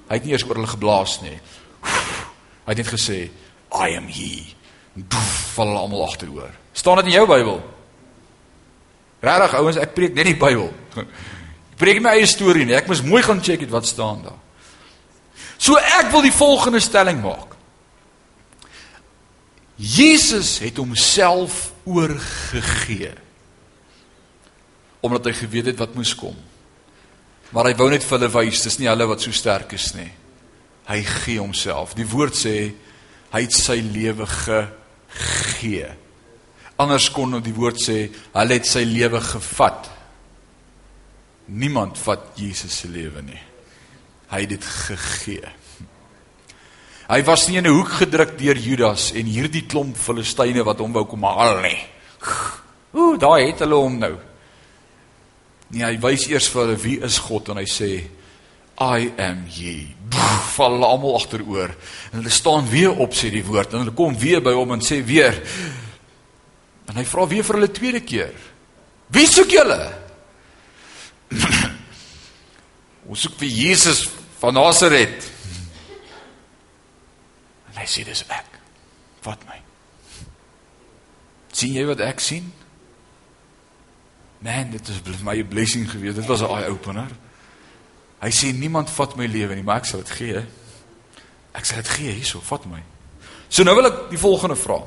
Hy het nie eers oor hulle geblaas nie. Hy het net gesê I am he. Doef, val almal agteroor. Staan dit in jou Bybel? Regtig ouens, ek preek net die Bybel. Ek preek my eie storie nie. Ek moet mooi gaan check dit wat staan daar. So ek wil die volgende stelling maak. Jesus het homself oorgegee omdat hy geweet het wat moes kom. Maar hy wou net vir hulle wys, dis nie hulle wat so sterk is nie. Hy gee homself. Die woord sê hy het sy lewe gegee. Anders kon die woord sê hy het sy lewe gevat. Niemand vat Jesus se lewe nie. Hy het dit gegee. Hy was nie in 'n hoek gedruk deur Judas en hierdie klomp Filistyne wat hom wou kom haal nie. Ooh, daai het hulle hom nou. Nee, hy wys eers vir hulle wie is God en hy sê I am he. Val almal agteroor en hulle staan weer op sê die woord en hulle kom weer by hom en sê weer en hy vra weer vir hulle tweede keer. Wie soek julle? Ons soek vir Jesus van Nasaret. Hy sê dis ek. Vat my. sien jy wat ek sien? Man, dit is my blessing gewees. Dit was 'n eye opener. Hy sê niemand vat my lewe nie, maar ek sal dit gee. Ek sal dit gee hierso, vat my. So nou wil ek die volgende vra.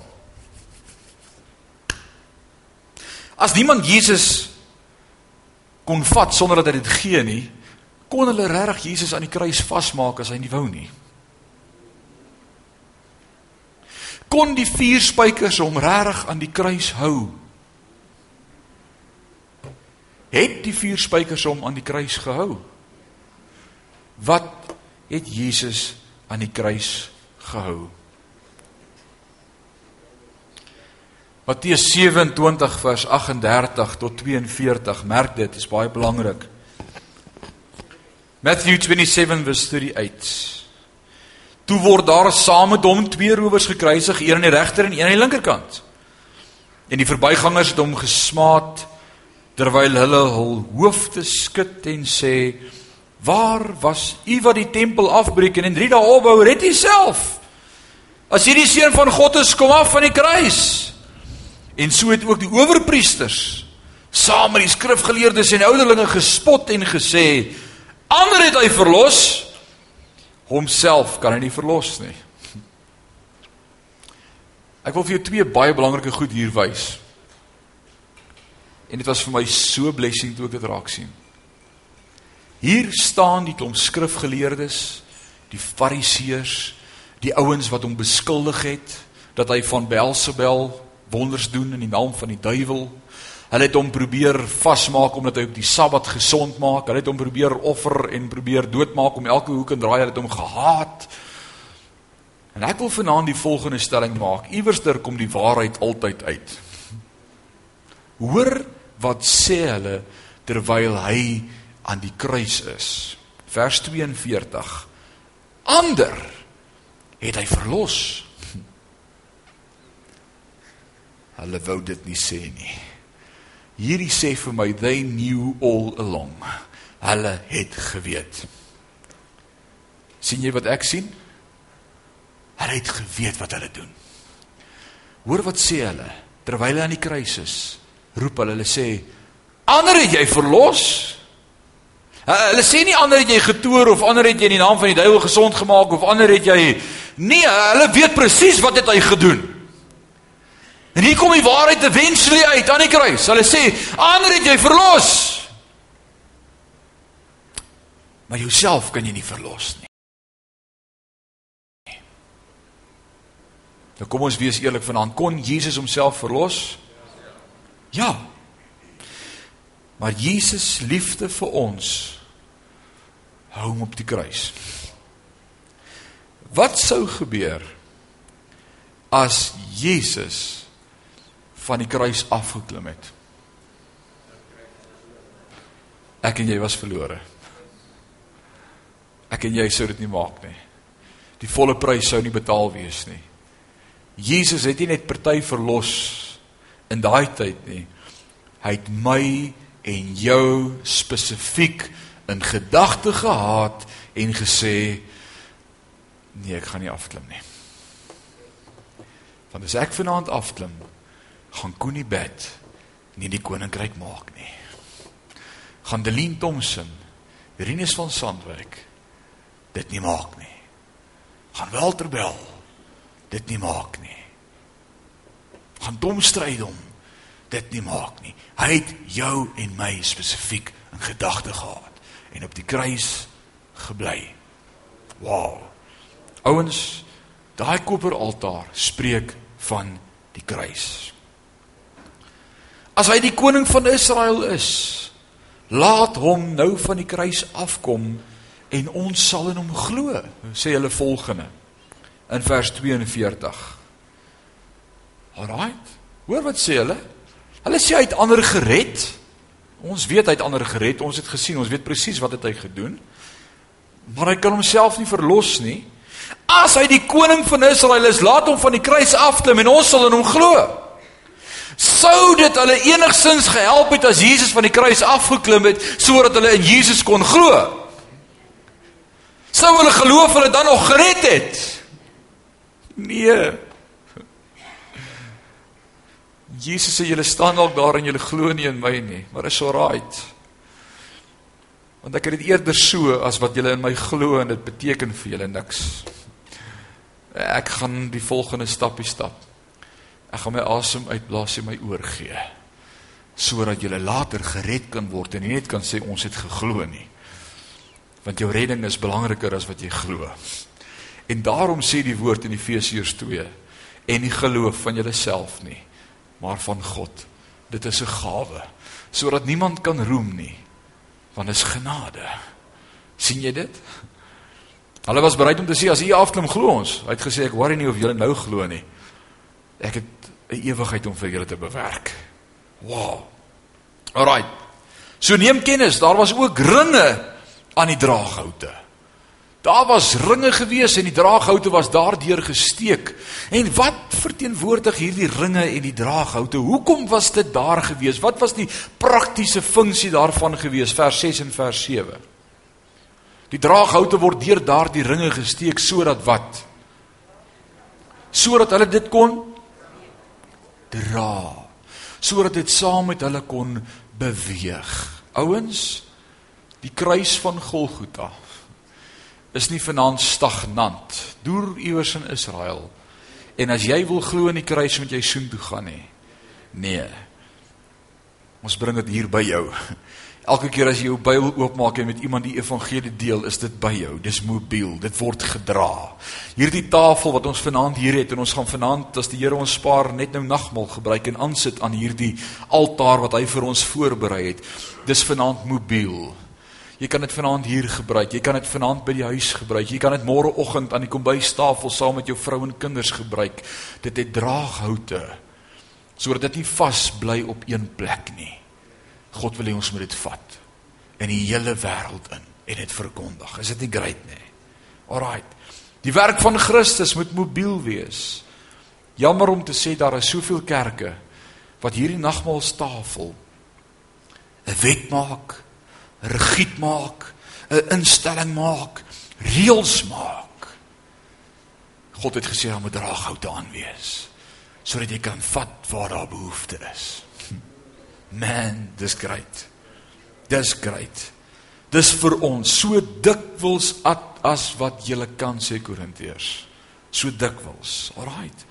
As niemand Jesus kon vat sonder dat hy dit gee nie, kon hulle regtig Jesus aan die kruis vasmaak as hy nie wou nie. Kon die vier spykers hom regtig aan die kruis hou. Het die vier spykers hom aan die kruis gehou? Wat het Jesus aan die kruis gehou? Matteus 27 vers 38 tot 42, merk dit, is baie belangrik. Matthew 27 verse 38 Toe word daar saam met hom twee rowers gekruisig, een aan die regter en een aan die linkerkant. En die verbygangers het hom gesmaat terwyl hulle hul hoofde skud en sê: "Waar was u wat die tempel afbreek en in 3 dae opbou? Red u self. As jy die seun van God is, kom af van die kruis." En so het ook die owerpriesters saam met die skrifgeleerdes en ouderlinge gespot en gesê: "Ander het hy verlos, homself kan hy nie verlos nie. Ek wil vir jou twee baie belangrike goed hier wys. En dit was vir my so blessing toe ek dit raak sien. Hier staan die klomp skrifgeleerdes, die fariseërs, die ouens wat hom beskuldig het dat hy van Beelzebul wonders doen in die naam van die duiwel. Hulle het hom probeer vasmaak omdat hy op die Sabbat gesond maak. Hulle het hom probeer offer en probeer doodmaak om elke hoek en draai. Hulle het hom gehaat. En ek wil vanaand die volgende stelling maak. Iewerster kom die waarheid altyd uit. Hoor wat sê hulle terwyl hy aan die kruis is. Vers 42. Ander het hy verlos. Hulle wou dit nie sê nie. Hierdie sê vir my they knew all along. Hulle het geweet. sien jy wat ek sien? Hulle het geweet wat hulle doen. Hoor wat sê hulle terwyl hulle aan die kruis is. Roep hulle, hulle sê: "Ander het jy verlos? Hulle sê nie ander het jy getoer of ander het jy in die naam van die duiwel gesond gemaak of ander het jy nee, hulle weet presies wat het hy gedoen. En hier kom die waarheid eventually uit aan die kruis. Hulle sê ander het jy verlos. Maar jouself kan jy nie verlos nie. Nou kom ons wees eerlik vanaand, kon Jesus homself verlos? Ja. Maar Jesus liefde vir ons hou hom op die kruis. Wat sou gebeur as Jesus van die kruis afgeklim het? Ek en jy was verlore. Ek en jy sou dit nie maak nie. Die volle prys sou nie betaal wees nie. Jesus het nie net party verlos in daai tyd nie. Hy het my en jou spesifiek in gedagte gehad en gesê nee, ek gaan nie afklim nie. Want as ek vanaand afklim, gaan Koenie bed nie die koninkryk maak nie. Gaan Delien Thomson, Rinus van Sandwyk dit nie maak nie. Gaan Walter Bell dit nie maak nie. Gaan Domstrydom dit nie maak nie. Hy het jou en my spesifiek in gedagte gehad en op die kruis gebly. Wow. Ouens, daai koperaltaar spreek van die kruis. As hy die koning van Israel is, laat hom nou van die kruis afkom en ons sal in hom glo, sê hulle volgende in vers 42. Alraight. Hoor wat sê hulle? Hulle sê hy het ander gered. Ons weet hy het ander gered. Ons het gesien, ons weet presies wat het hy gedoen. Maar hy kan homself nie verlos nie. As hy die koning van Israel is, laat hom van die kruis afklim en ons sal in hom glo. Sou dit hulle enigsins gehelp het as Jesus van die kruis afgeklim het sodat hulle in Jesus kon glo? Sou hulle geloof hulle dan nog gered het? Nee. Jesus sê julle staan dalk daar en julle glo nie in my nie, maar is alright. Want ek het dit eerder so as wat julle in my glo en dit beteken vir julle niks. Ek gaan die volgende stappie stap. Ek gaan my asem uitblaas en my oor gee sodat julle later gered kan word en nie net kan sê ons het geglo nie. Want jou redding is belangriker as wat jy glo. En daarom sê die woord in Efesiërs 2 en nie geloof van jouself nie maar van God. Dit is 'n gawe sodat niemand kan roem nie want dit is genade. sien jy dit? Hulle was bereid om te sê as u afklim glo ons. Hy het gesê ek worry nie of julle nou glo nie. Ek het 'n ewigheid om vir julle te bewerk. Wow. Alraai. So neem kennis, daar was ook ringe aan die draaghoute. Daar was ringe gewees en die draaghoute was daardeur gesteek. En wat verteenwoordig hierdie ringe en die draaghoute? Hoekom was dit daar gewees? Wat was die praktiese funksie daarvan gewees? Vers 6 en vers 7. Die draaghoute word deur daardie ringe gesteek sodat wat? Sodat hulle dit kon dra. Sodat dit saam met hulle kon beweeg. Ouens, die kruis van Golgotha is nie vanaand stagnant deur iewers in Israel. En as jy wil glo in die kruis moet jy soen toe gaan nie. Nee. Ons bring dit hier by jou. Elke keer as jy jou Bybel oopmaak en met iemand die evangelie deel, is dit by jou. Dis mobiel. Dit word gedra. Hierdie tafel wat ons vanaand hier het en ons gaan vanaand as die Here ons spaar net nou nagmaal gebruik en aansit aan hierdie altaar wat hy vir ons voorberei het. Dis vanaand mobiel. Jy kan dit vanaand hier gebruik. Jy kan dit vanaand by die huis gebruik. Jy kan dit môreoggend aan die kombuistafel saam met jou vrou en kinders gebruik. Dit het draaghoute sodat dit nie vas bly op een plek nie. God wil hê ons moet dit vat in die hele wêreld in en dit verkondig. Is dit nie great nie? Alraight. Die werk van Christus moet mobiel wees. Jammer om te sê daar is soveel kerke wat hierdie nagmaalstafel 'n wet maak regiet maak, 'n instelling maak, reëls maak. God het gesê daar moet draaghoute aan wees sodat jy kan vat waar daar behoefte is. Man, dis great. Dis great. Dis vir ons so dikwels as wat jy kan sê Korintiërs. So dikwels. Alraight.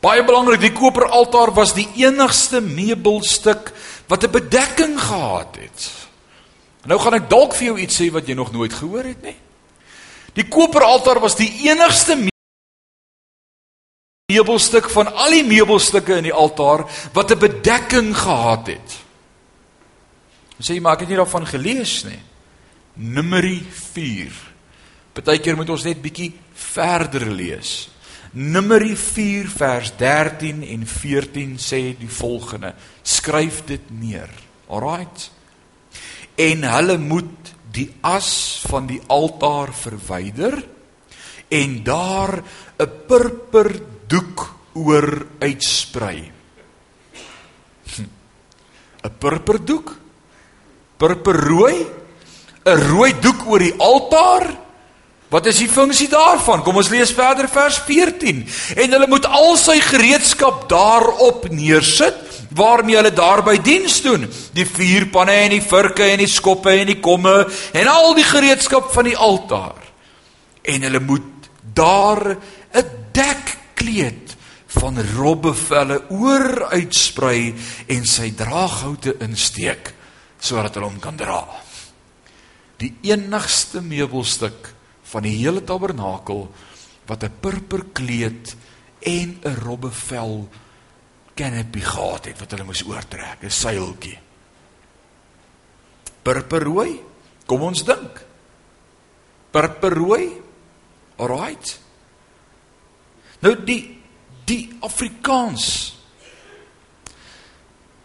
Baie belangrik, die koperaltaar was die enigste meubelstuk wat 'n bedekking gehad het. Nou gaan ek dalk vir jou iets sê wat jy nog nooit gehoor het nie. Die koperaltaar was die enigste meubelstuk van al die meubelstukke in die altaar wat 'n bedekking gehad het. Sê jy maar ek het nie daarvan gelees nie. Numeri 4. Partykeer moet ons net bietjie verder lees. Numeri 4 vers 13 en 14 sê die volgende: Skryf dit neer. Alraight. En hulle moet die as van die altaar verwyder en daar 'n purper doek oor uitsprei. 'n Purper doek? Purperrooi? 'n Rooi doek oor die altaar? Wat is die funksie daarvan? Kom ons lees verder vers 14. En hulle moet al sy gereedskap daarop neersit waarmee hulle daarby diens doen. Die vuurpanne en die vurke en die skoppe en die komme en al die gereedskap van die altaar. En hulle moet daar 'n dekkleed van robbevelle oor uitsprei en sy draaghoute insteek sodat hulle hom kan dra. Die enigste meubelstuk van die hele tabernakel wat 'n purperkleed en 'n robbevel canopy gehad het wat hulle moes oortrek, 'n seiltjie. Purperrooi? Kom ons dink. Purperrooi? Alraight. Nou die die Afrikaans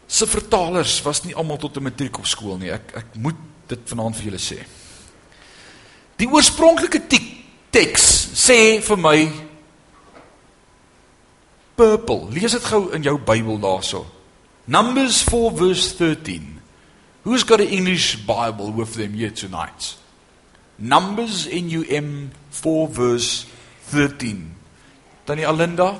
se vertalers was nie almal tot 'n matriek op skool nie. Ek ek moet dit vanaand vir julle sê. Die oorspronklike teks sê vir my purple. Lees dit gou in jou Bybel daarso. Numbers 4 verse 13. Who's got an English Bible with them here tonight? Numbers in UM 4 verse 13. Tannie Alinda?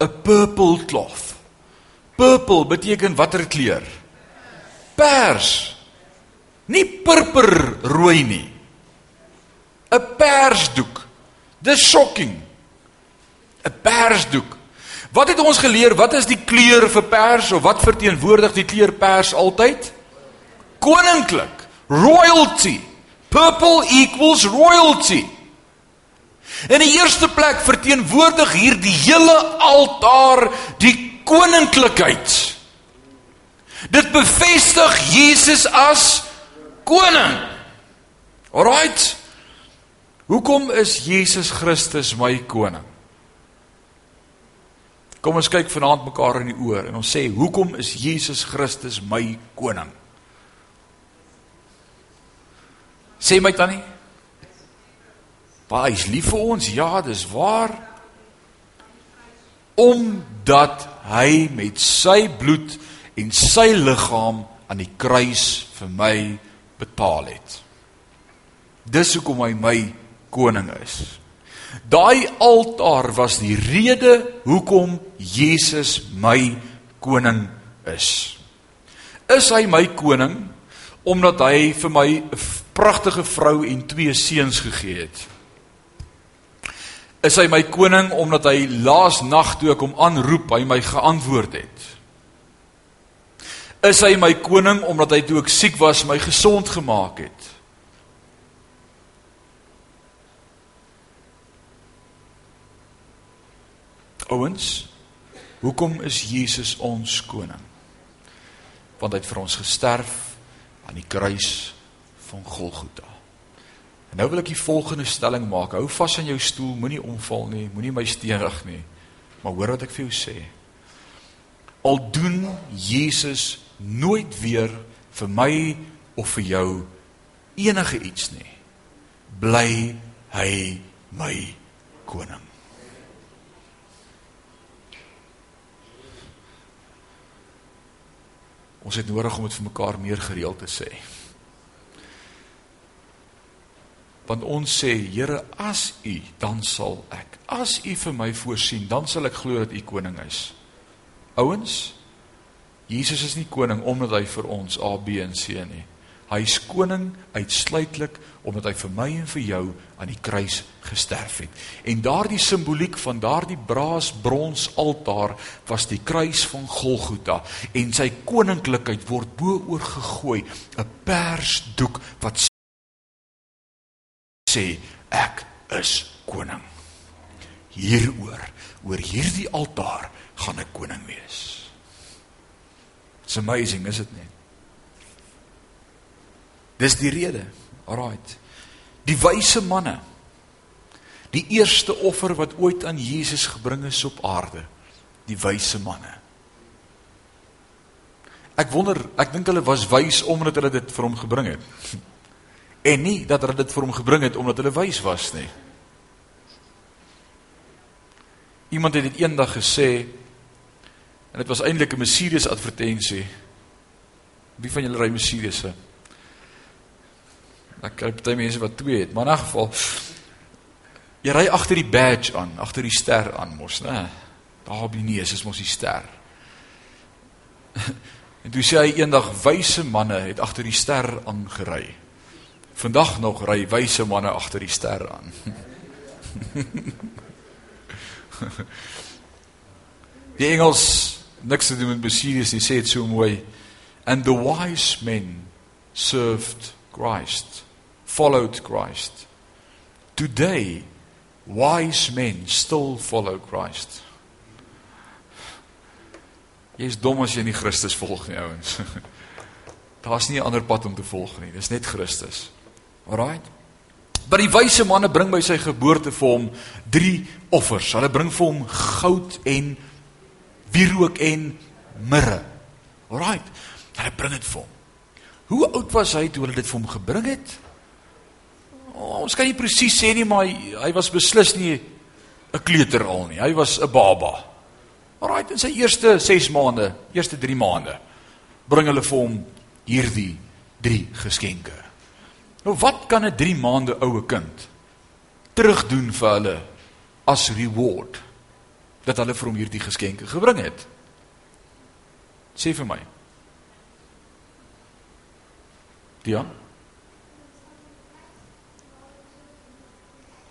A purple cloth. Purple beteken watter kleur? Pers. Nie purper rooi nie. 'n Persdoek. Dis shocking. 'n Persdoek. Wat het ons geleer? Wat is die kleur vir pers of wat verteenwoordig die kleur pers altyd? Koninklik. Royalty. Purple equals royalty. In die eerste plek verteenwoordig hier die hele altaar die koninklikheid. Dit bevestig Jesus as koning. Alraight. Hoekom is Jesus Christus my koning? Kom ons kyk vanaand mekaar in die oor en ons sê hoekom is Jesus Christus my koning? Sê my tannie. Baie is lief vir ons. Ja, dis waar. Omdat hy met sy bloed en sy liggaam aan die kruis vir my betaal het. Dis hoekom hy my koning is. Daai altaar was die rede hoekom Jesus my koning is. Is hy my koning omdat hy vir my 'n pragtige vrou en twee seuns gegee het? Is hy my koning omdat hy laas nag toe ek hom aanroep, hy my geantwoord het? Is hy my koning omdat hy toe ek siek was my gesond gemaak het? Ouens, hoekom is Jesus ons koning? Want hy het vir ons gesterf aan die kruis van Golgotha. En nou wil ek die volgende stelling maak. Hou vas aan jou stoel, moenie omval nie, moenie my steenig nie. Maar hoor wat ek vir jou sê. Al doen Jesus nooit weer vir my of vir jou enige iets nie. Bly hy my koning. Ons het nodig om dit vir mekaar meer gereeld te sê. Want ons sê, Here, as U, dan sal ek. As U vir my voorsien, dan sal ek glo dat U koning is. Ouens, Jesus is nie koning omdat hy vir ons A, B en C nie. Hy is koning uitsluitlik omdat hy vir my en vir jou aan die kruis gesterf het. En daardie simboliek van daardie braas brons altaar was die kruis van Golgotha en sy koninklikheid word bo oor gegooi, 'n persdoek wat sê ek is koning. Hieroor, oor hierdie altaar gaan ek koning wees. It's amazing, is dit nie? Dis die rede. Alraight. Die wyse manne. Die eerste offer wat ooit aan Jesus gebring is op aarde. Die wyse manne. Ek wonder, ek dink hulle was wys omdat hulle dit vir hom gebring het. En nie dat hulle dit vir hom gebring het omdat hulle wys was nie. Iemand het dit eendag gesê en dit was eintlik 'n Mercedes advertensie. Wie van julle ry Mercedes'e? Ek kry baie mense wat twee het, maar in 'n geval jy ry agter die badge aan, agter die ster aan mos, né? Daar by nie is is mos die ster. En toe sê hy eendag wyse manne het agter die ster aangery. Vandag nog ry wyse manne agter die ster aan. Die Engels niks te doen met Mercedes nie, sê dit so mooi. And the wise men served Christ followed Christ. Today, wise men still follow Christ. Jy is dom as jy nie Christus volg nie, ouens. Daar's nie 'n ander pad om te volg nie. Dis net Christus. Alraight. Maar die wyse manne bring by sy geboorte vir hom drie offers. Hulle bring vir hom goud en wierook en mirre. Alraight. Hulle bring dit vir hom. Hoe oud was hy toe hulle dit vir hom gebring het? Oh, ons kan nie presies sê nie, maar hy, hy was beslis nie 'n kleuter al nie. Hy was 'n baba. Alraai, in sy eerste 6 maande, eerste 3 maande, bring hulle vir hom hierdie 3 geskenke. Nou wat kan 'n 3 maande oue kind terugdoen vir hulle as reward dat hulle vir hom hierdie geskenke gebring het? Sê vir my. Dian?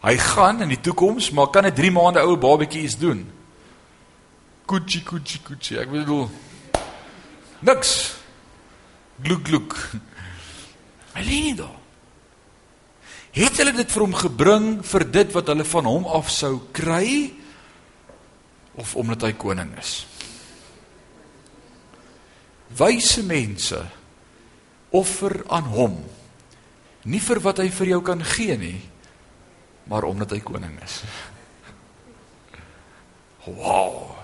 Hy gaan in die toekoms, maar kan 'n 3 maande ou babatjie iets doen? Kuchi kuchi kuchi. Ek bedoel niks. Gluk gluk. Hy lê nie daar. Het hulle dit vir hom gebring vir dit wat hulle van hom af sou kry of omdat hy koning is? Wyse mense offer aan hom nie vir wat hy vir jou kan gee nie maar omdat hy koning is. Wow.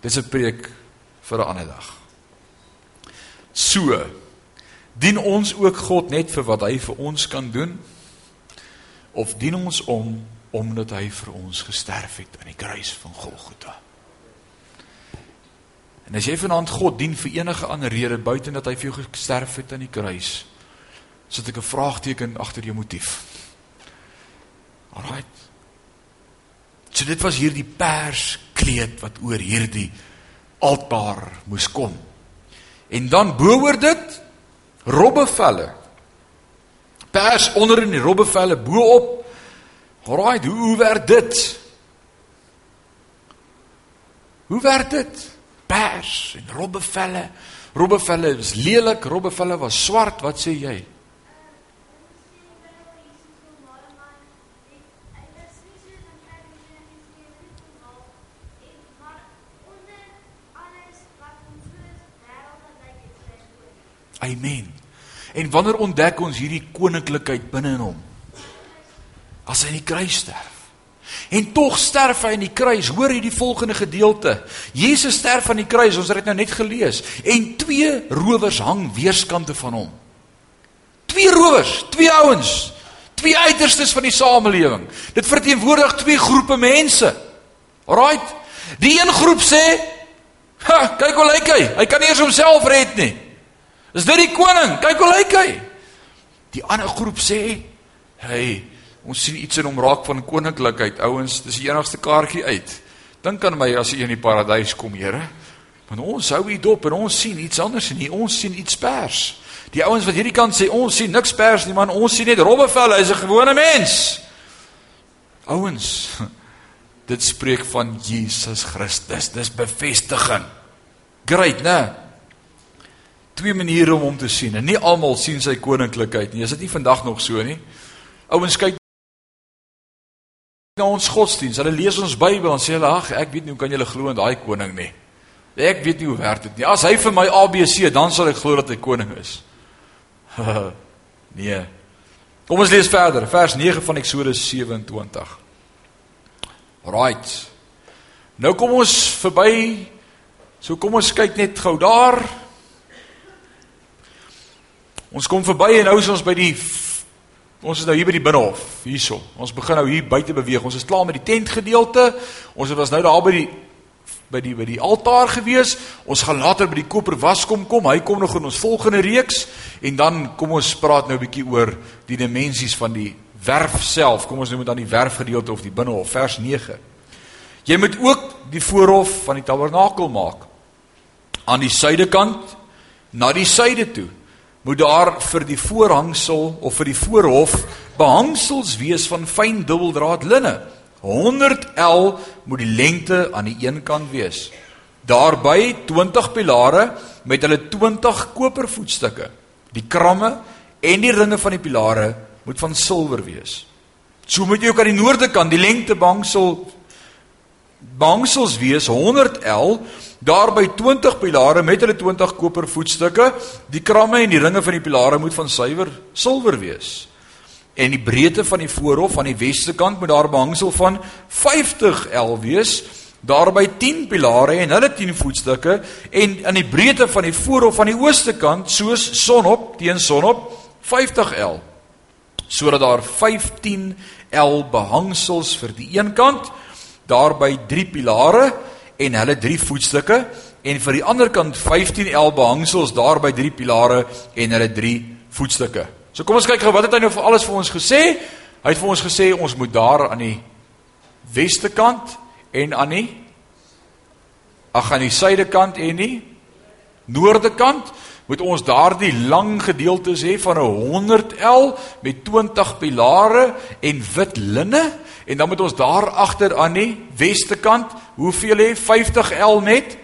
Dis 'n preek vir 'n ander dag. So dien ons ook God net vir wat hy vir ons kan doen of dien ons om omdat hy vir ons gesterf het aan die kruis van Golgotha. En as jy vanaand God dien vir enige ander rede buite dat hy vir jou gesterf het aan die kruis, sit ek 'n vraagteken agter jou motief. Alraait. So dit was hierdie perskleed wat oor hierdie altaar moes kom. En dan bo-oor dit robbevelle. Pers onder in die robbevelle bo-op. Alraait, hoe, hoe werk dit? Hoe werk dit? Pers en robbevelle. Robbevelle is lelik, robbevelle was swart, wat sê jy? Amen. En wanneer ontdek ons hierdie koninklikheid binne in hom? As hy in die kruis sterf. En tog sterf hy in die kruis. Hoor hierdie volgende gedeelte. Jesus sterf aan die kruis, ons het dit nou net gelees. En twee rowers hang weerskante van hom. Twee rowers, twee ouens, twee uiterstes van die samelewing. Dit verteenwoordig twee groepe mense. Alraight. Die een groep sê, "Ha, kyk hoe lyk hy. Hy kan nie eens homself red nie." Is dit die koning? Kyk hoe lyk hy. Die ander groep sê Hey, ons sien iets in hom raak van koninklikheid, ouens, dis die enigste kaartjie uit. Dink aan my as jy in die paradys kom, Here. Want ons hou hier dop en ons sien iets anders nie. Ons sien iets pers. Die ouens wat hierdie kant sê ons sien niks pers nie, man, ons sien net robbevelle, hy's 'n gewone mens. Ouens, dit spreek van Jesus Christus. Dis bevestiging. Great, né? Twee maniere om hom te sien. En nie almal sien sy koninklikheid nie. Is dit nie vandag nog so nie? Ouens kyk na ons godsdiens. Hulle lees ons Bybel en sê hulle, "Ag, ek weet nie hoe kan julle glo in daai koning nie." Ek weet nie hoe werk dit nie. As hy vir my ABC, dan sal ek glo dat hy koning is. nee. Kom ons lees verder, vers 9 van Eksodus 27. Right. Nou kom ons verby. So kom ons kyk net gou daar. Ons kom verby en nou is ons by die ons is nou hier by die binnehof, hierso. Ons begin nou hier buite beweeg. Ons is klaar met die tent gedeelte. Ons was nou daar by die by die by die altaar gewees. Ons gaan later by die koper waskom kom. Hy kom nog in ons volgende reeks en dan kom ons praat nou 'n bietjie oor die dimensies van die werf self. Kom ons noem dit dan die werfgedeelte of die binnehof, vers 9. Jy moet ook die voorhof van die tabernakel maak. Aan die suidekant na die suide toe moet daar vir die voorhangsel of vir die voorhof behangsels wees van fyn dubbeldraad linne 100 L moet die lengte aan die een kant wees. Daarby 20 pilare met hulle 20 kopervoetstukke. Die kramme en die ringe van die pilare moet van silwer wees. So moet jy ook aan die noorde kant die lengte bangsel bangsels wees 100 L daarby 20 pilare met hulle 20 kopervoetstukke. Die kramme en die ringe van die pilare moet van suiwer silwer wees en die breedte van die voorhof aan die weste kant moet daar behangsel van 50 L wees daarby 10 pilare en hulle 10 voetstukke en aan die breedte van die voorhof aan die ooste kant soos sonop teen sonop 50 L sodat daar 15 L behangsels vir die een kant daarby 3 pilare en hulle 3 voetstukke en vir die ander kant 15 L behangsels daarby 3 pilare en hulle 3 voetstukke So kom ons kyk gou wat het hy nou vir alles vir ons gesê? Hy het vir ons gesê ons moet daar aan die weste kant en aan die ag aan die suide kant en die noorde kant moet ons daardie lang gedeeltes hê van 'n 100 L met 20 pilare en wit linne en dan moet ons daar agter aan die weste kant hoeveel hê 50 L met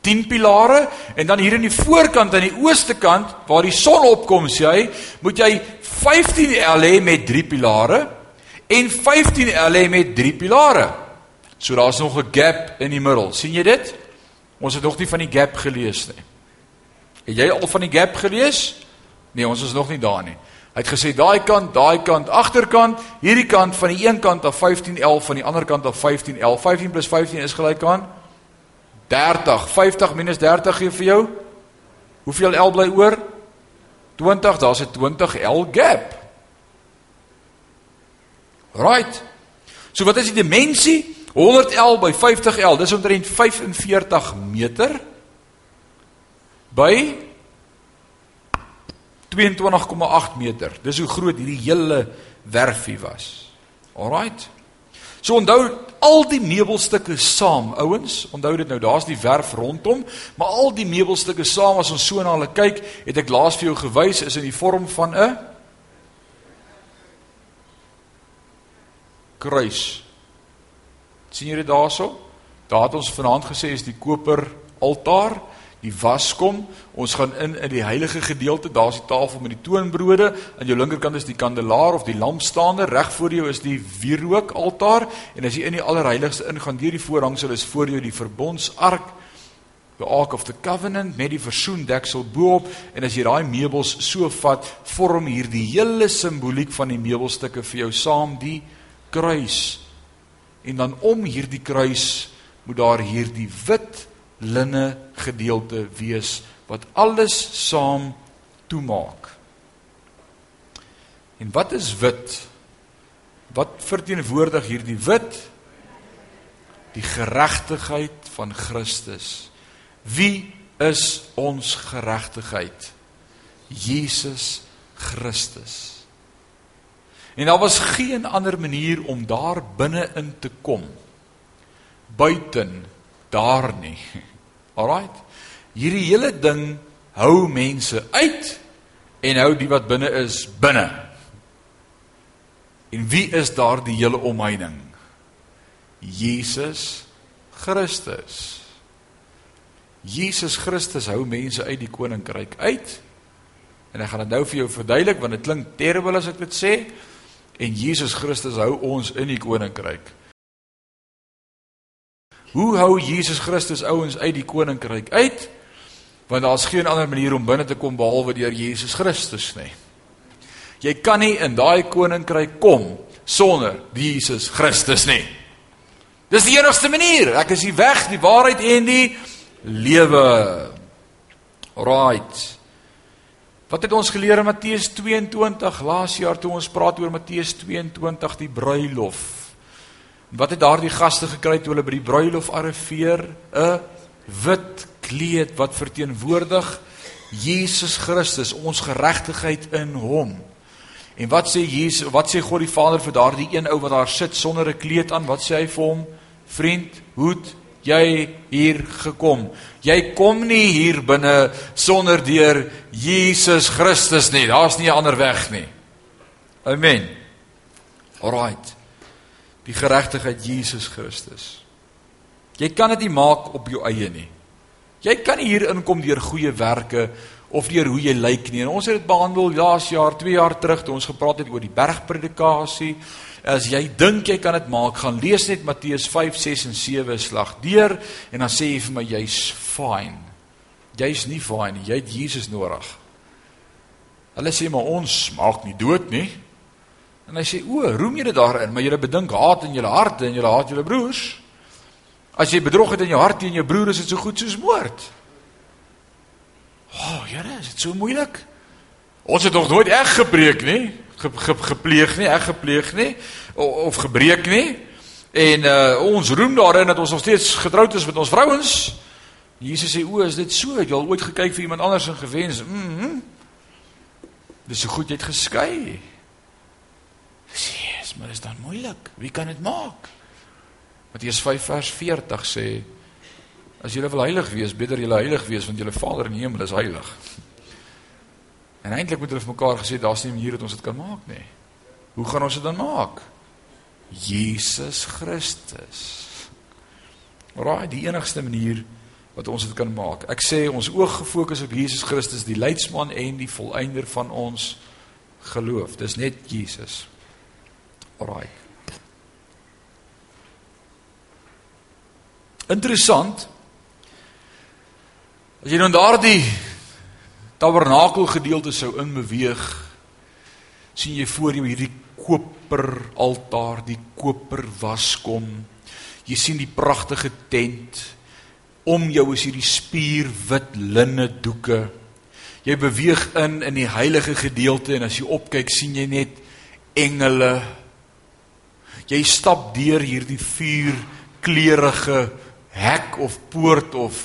10 pilare en dan hier in die voorkant aan die ooste kant waar die son opkom sê hy moet jy 15 L hê met 3 pilare en 15 L hê met 3 pilare. So daar's nog 'n gap in die middel. sien jy dit? Ons het nog nie van die gap gelees nie. Het jy al van die gap gelees? Nee, ons is nog nie daar nie. Hy het gesê daai kant, daai kant, agterkant, hierdie kant van die een kant af 15L van die ander kant af 15L. 15 + 15 is gelyk aan 30. 50 minus 30 gee vir jou hoeveel L bly oor? 20. Daar's 'n 20 L gap. Right. So wat is die dimensie? 100 L by 50 L. Dis omtrent 45 meter by 22,8 meter. Dis hoe groot hierdie hele werfie was. Alrite. So onthou al die meubelstukke saam, ouens, onthou dit nou, daar's die werf rondom, maar al die meubelstukke saam as ons so na hulle kyk, het ek laas vir jou gewys is in die vorm van 'n kruis. sien jy dit daarso? Daar het ons vanaand gesê is die koper altaar die waskom. Ons gaan in in die heilige gedeelte. Daar's die tafel met die toonbrode. Aan jou linkerkant is die kandelaar of die lampstaande. Reg voor jou is die wierook altaar en as jy in die allerheiligste ingaan deur die voorhangsel is voor jou die verbondsark. The Ark of the Covenant met die versoendeksel bo-op en as jy daai meubels so vat, vorm hierdie hele simboliek van die meubelstukke vir jou saam die kruis. En dan om hierdie kruis moet daar hierdie wit linne gedeelte wees wat alles saam toemaak. En wat is wit? Wat verteenwoordig hierdie wit? Die geregtigheid van Christus. Wie is ons geregtigheid? Jesus Christus. En daar was geen ander manier om daar binne in te kom buiten daar nie. Alraight. Hierdie hele ding hou mense uit en hou die wat binne is binne. En wie is daar die hele omheining? Jesus Christus. Jesus Christus hou mense uit die koninkryk uit. En ek gaan dit nou vir jou verduidelik want dit klink terrible as ek dit sê. En Jesus Christus hou ons in die koninkryk. Hoe hou Jesus Christus ouens uit die koninkryk uit? Want daar's geen ander manier om binne te kom behalwe deur Jesus Christus nie. Jy kan nie in daai koninkryk kom sonder Jesus Christus nie. Dis die enigste manier. Ek is die weg, die waarheid en die lewe. Right. Wat het ons geleer in Matteus 22 laas jaar toe ons praat oor Matteus 22 die bruilof? Wat het daardie gaste gekry toe hulle by die bruilof arriveer? 'n Wit kleed wat verteenwoordig Jesus Christus, ons geregtigheid in hom. En wat sê Jesus, wat sê God die Vader vir daardie een ou wat daar sit sonder 'n kleed aan? Wat sê hy vir hom? Vriend, hoed jy hier gekom? Jy kom nie hier binne sonder deur Jesus Christus nie. Daar's nie 'n ander weg nie. Amen. Alraight. Die geregtigheid Jesus Christus. Jy kan dit nie maak op jou eie nie. Jy kan nie hier inkom deur goeie werke of deur hoe jy lyk nie. En ons het dit behandel laas jaar, 2 jaar terug toe ons gepraat het oor die bergpredikasie. As jy dink jy kan dit maak, gaan lees net Matteus 5, 6 en 7 slag deur en dan sê jy vir my jy's fine. Jy's nie fine nie. Jy het Jesus nodig. Hulle sê maar ons maak nie dood nie. En hy sê o, roem julle daarin, maar julle bedink haat in julle harte en julle haat julle broers. As jy bedrog het in jou hart teen jou broer, is dit so goed soos moord. O, oh, Here, is dit so moeilik? Ons het nog nooit eg gebreek nie, ge, ge, gepleeg nie, eg gepleeg nie of, of gebreek nie. En uh ons roem daarin dat ons nog steeds getroud is met ons vrouens. Jesus sê o, is dit so? Het jy al ooit gekyk vir iemand anders en gewens? Mhm. Mm dis so goed jy het geskei. Jesus, maar is dan moeilik. Wie kan dit maak? Matteus 5 vers 40 sê as julle wil heilig wees, beter julle heilig wees want julle Vader in die hemel is heilig. En eintlik moet hulle vir mekaar gesê daar's nie 'n manier dat ons dit kan maak nie. Hoe gaan ons dit dan maak? Jesus Christus. Raai die enigste manier wat ons dit kan maak. Ek sê ons oog gefokus op Jesus Christus, die leidsman en die volëinder van ons geloof. Dis net Jesus. Alraai. Interessant. As jy nou daardie tabernakel gedeelte sou inbeweeg, sien jy voor jou hierdie koper altaar, die koper waskom. Jy sien die pragtige tent. Om jou is hierdie spierwit linne doeke. Jy beweeg in in die heilige gedeelte en as jy opkyk, sien jy net engele. Jy stap deur hierdie vuur kleurige hek of poort of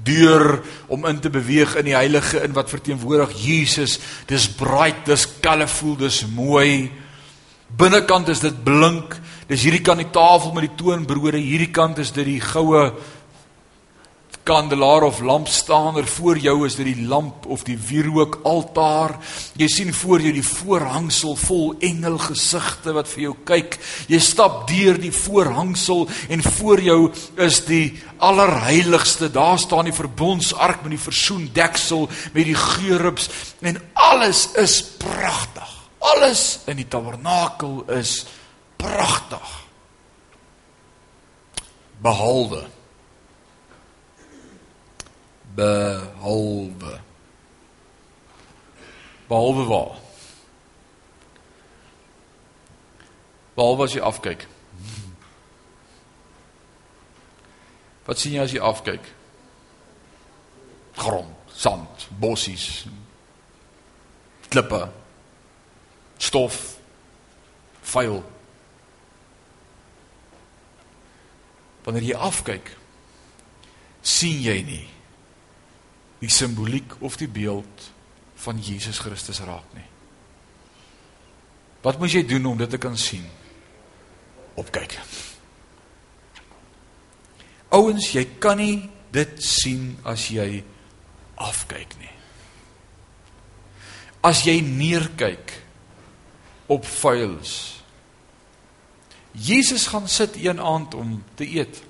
deur om in te beweeg in die heilige in wat verteenwoordig Jesus. Dis bright, dis colorful, dis mooi. Binnekant is dit blink. Dis hierdie kant die tafel met die toonbrode, hierdie kant is dit die goue kandelaar of lampstaander voor jou is dit die lamp of die wierook altaar. Jy sien voor jou die voorhangsel vol engelgesigte wat vir jou kyk. Jy stap deur die voorhangsel en voor jou is die allerheiligste. Daar staan die verbondsark met die versoendeksel met die geurubs en alles is pragtig. Alles in die tabernakel is pragtig. Behalwe behalwe. Behalwe waar? Behalwe as jy afkyk. Wat sien jy as jy afkyk? Grond sand bossies klippe stof vuil. Wanneer jy afkyk sien jy nie die simboliek of die beeld van Jesus Christus raak nie. Wat moet jy doen om dit te kan sien? Opkyk. Ouens, jy kan nie dit sien as jy afkyk nie. As jy neerkyk op vuils. Jesus gaan sit een aand om te eet.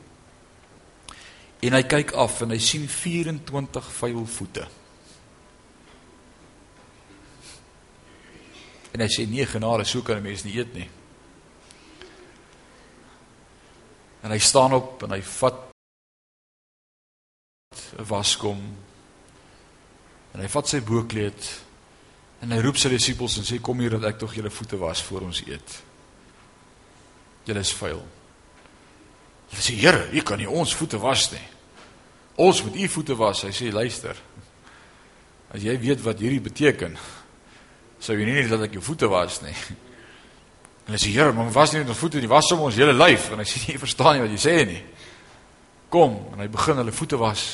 En hy kyk af en hy sien 24 vuil voete. En hy sê nee genade, so kan 'n mens nie eet nie. En hy staan op en hy vat 'n waskom. En hy vat sy boekleed en hy roep sy disippels en sê kom hier dat ek tog julle voete was voor ons eet. Julle is vuil. Hulle sê Here, u kan nie ons voete was nie. Ons moet u voete was. Hy sê luister. As jy weet wat hierdie beteken, sou jy nie net dat ek jou voete was nie. En hy sê Here, maar was nie net ons voete nie, was om ons hele lyf en hy sê jy verstaan nie wat jy sê nie. Kom en hy begin hulle voete was.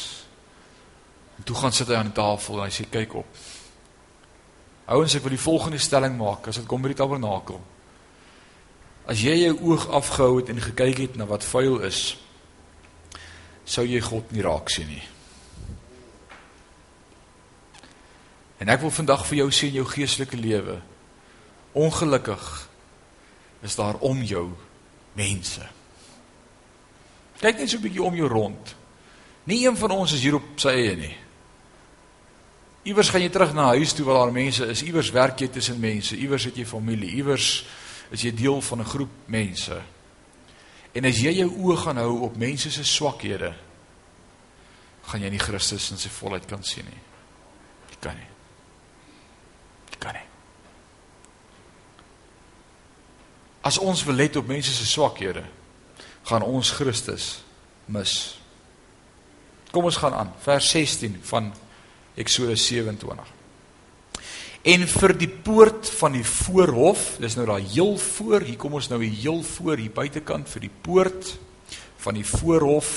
En toe gaan sit hy aan die tafel en hy sê kyk op. Ouens, ek wil die volgende stelling maak as dit kom by die tabernakel. As jy jou oog afgehou het en gekyk het na wat vuil is, sou jy God nie raak sien nie. En ek wil vandag vir jou sê in jou geestelike lewe, ongelukkig is daar om jou mense. Kyk net so 'n bietjie om jou rond. Nie een van ons is hier op sy eie nie. Iewers gaan jy terug na huis toe waar daar mense is. Iewers werk jy tussen mense. Iewers het jy familie. Iewers is jy deel van 'n groep mense. En as jy jou oë gaan hou op mense se swakhede, gaan jy nie Christus in sy volheid kan sien nie. Jy kan nie. Jy kan nie. As ons wil let op mense se swakhede, gaan ons Christus mis. Kom ons gaan aan, vers 16 van Eksodus 27. En vir die poort van die voorhof, dis nou daai heel voor, hier kom ons nou hier heel voor hier buitekant vir die poort van die voorhof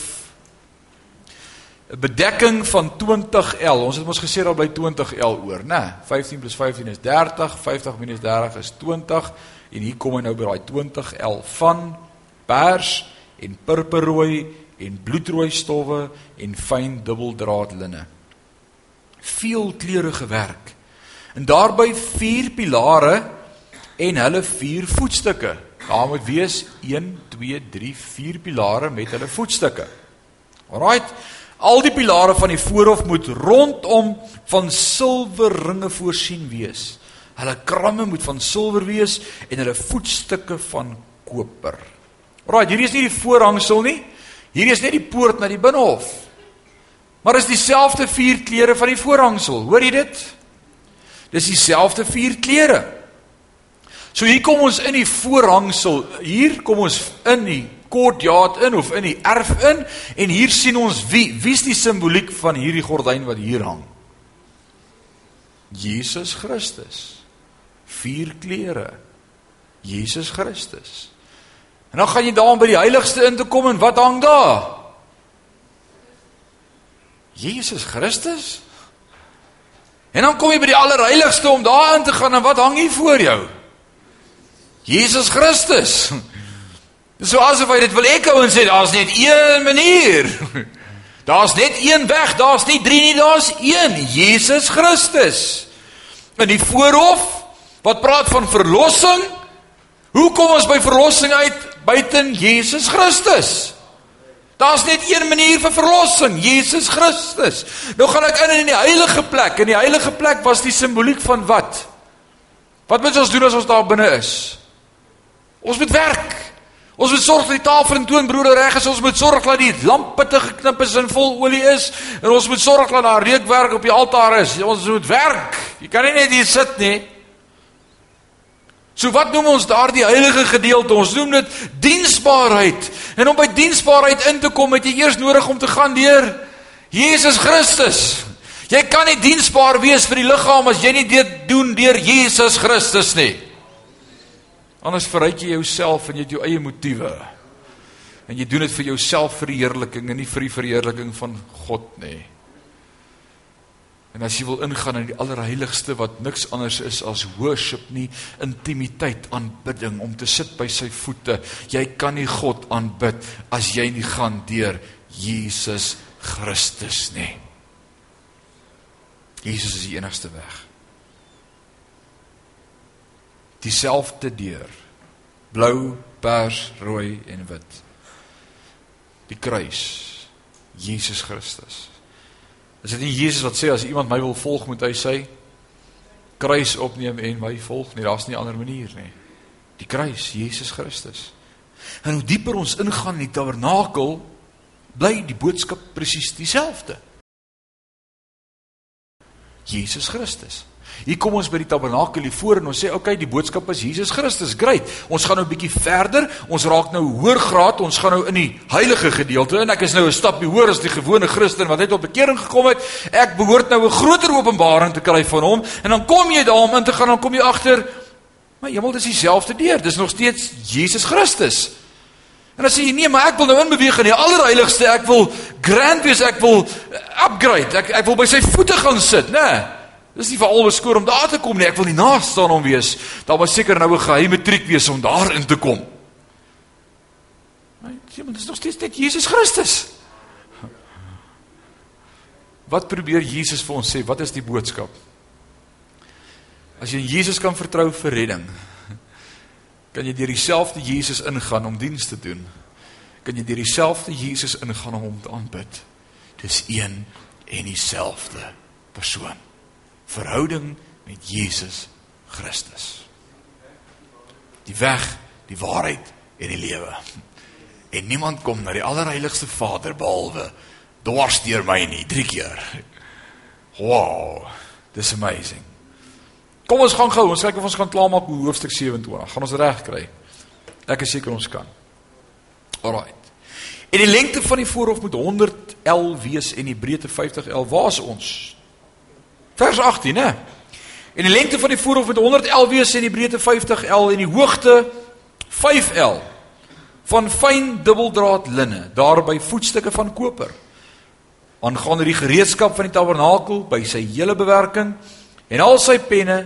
'n bedekking van 20L. Ons het mos gesê daar bly 20L oor, né? 15 + 15 is 30, 50 - 30 is 20 en hier kom hy nou by daai 20L van pers en purperrooi en bloedrooi stowwe en fyn dubbeldraad linne. Veel kleurige werk. En daarbey vier pilare en hulle vier voetstukke. Daar moet wees 1 2 3 4 pilare met hulle voetstukke. Alraight. Al die pilare van die voorhof moet rondom van silwerringe voorsien wees. Hulle kramme moet van silwer wees en hulle voetstukke van koper. Right, hierdie is nie die voorhangsel nie. Hierdie is net die poort na die binnehof. Maar is dieselfde vier kleure van die voorhangsel. Hoor jy dit? Dis dieselfde vier kleure. So hier kom ons in die voorhangsel. Hier kom ons in die kortjaat in of in die erf in en hier sien ons wie wie's die simboliek van hierdie gordyn wat hier hang. Jesus Christus. Vier kleure. Jesus Christus. En dan gaan jy daar by die heiligste in te kom en wat hang daar? Jesus Christus. En dan kom jy by die allerheiligste om daar in te gaan en wat hang hier voor jou? Jesus Christus. Dis so asof hy dit wil ekhou en sê daar's net een manier. Daar's net een weg, daar's nie drie nie, daar's een, Jesus Christus. In die voorhof wat praat van verlossing. Hoe kom ons by verlossing uit buiten Jesus Christus? Daar's net een manier vir verlossing, Jesus Christus. Nou gaan ek in in die heilige plek. In die heilige plek was die simboliek van wat? Wat moet ons doen as ons daar binne is? Ons moet werk. Ons moet sorg dat die tafel en toonbroode reg is. Ons moet sorg dat die lampe te geknip is en vol olie is. En ons moet sorg dat daar reukwerk op die altaar is. Ons moet werk. Jy kan nie net hier sit nie. So wat noem ons daardie heilige gedeelte? Ons noem dit diensbaarheid. En om by diensbaarheid in te kom, het jy eers nodig om te gaan deur Jesus Christus. Jy kan nie diensbaar wees vir die liggaam as jy nie dit doen deur Jesus Christus nie. Anders verryk jy jouself en jy het jou eie motiewe. En jy doen dit vir jou selfverheerliking en nie vir die verheerliking van God nie. En as jy wil ingaan in die allerheiligste wat niks anders is as worship nie, intimiteit, aanbidding om te sit by sy voete. Jy kan nie God aanbid as jy nie gaan deur Jesus Christus nie. Jesus is die enigste weg. Dieselfde deur. Blou, pers, rooi en wit. Die kruis. Jesus Christus. Is dit nie Jesus wat sê as iemand my wil volg, moet hy sy kruis opneem en my volg nie? Daar's nie 'n ander manier nie. Die kruis, Jesus Christus. En hoe dieper ons ingaan in die tabernakel, bly die boodskap presies dieselfde. Jesus Christus. Hier kom ons by die tabernakel hier voor en ons sê, "Oké, okay, die boodskap is Jesus Christus. Great. Ons gaan nou 'n bietjie verder. Ons raak nou hoër graad. Ons gaan nou in die heilige gedeelte en ek is nou 'n stapie hoër as die gewone Christen wat net op bekering gekom het. Ek behoort nou 'n groter openbaring te kry van hom en dan kom jy daar om in te gaan, dan kom jy agter, maar hemel is dieselfde deur. Dis nog steeds Jesus Christus. En sê jy nee, maar ek wil nou inbeweeg in die allerheiligste. Ek wil grand wees. Ek wil upgrade. Ek ek wil by sy voete gaan sit, né? Nee. Dis nie vir albe skoor om daar te kom nie. Ek wil nie naas staan om wees. Daar was seker nou 'n geheime triek wees om daar in te kom. Maar sê maar dis nog steeds net Jesus Christus. Wat probeer Jesus vir ons sê? Wat is die boodskap? As jy in Jesus kan vertrou vir redding, kan jy deur dieselfde Jesus ingaan om diens te doen. Kan jy deur dieselfde Jesus ingaan om hom te aanbid. Dis een en dieselfde persoon verhouding met Jesus Christus. Die weg, die waarheid en die lewe. En niemand kom na die allerheiligste Vader behalwe dwars deur my nie, drie keer. Wow, dis amazing. Kom ons gaan gou, ons kyk of ons kan klaarmaak met hoofstuk 27. Gaan ons reg kry? Ek is seker ons kan. Alraai. En die lengte van die voorhof moet 100 L wees en die breedte 50 L. Waar is ons? Vers 18, hè. En die lengte van die voorhof moet 111 wees en die breedte 50L en die hoogte 5L van fyn dubbeldraad linne, daarby voetstukke van koper. Aangaande die gereedskap van die tabernakel by sy hele bewerking en al sy penne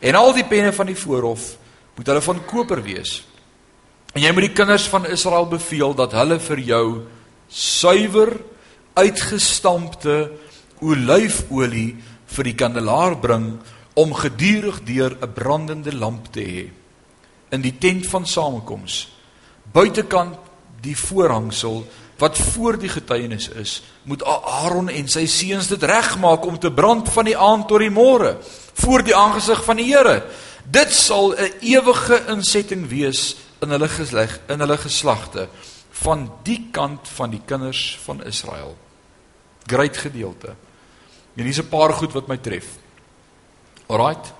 en al die penne van die voorhof moet hulle van koper wees. En jy moet die kinders van Israel beveel dat hulle vir jou suiwer uitgestampte olyfolie vir die kandelaar bring om gedurig deur 'n brandende lamp te hê in die tent van samekoms buitekant die voorhangsel wat voor die getuienis is moet Aaron en sy seuns dit regmaak om te brand van die aand tot die môre voor die aangesig van die Here dit sal 'n ewige insetting wees in hulle geslag in hulle geslagte van die kant van die kinders van Israel groot gedeelte En hier's 'n paar goed wat my tref. Alraight.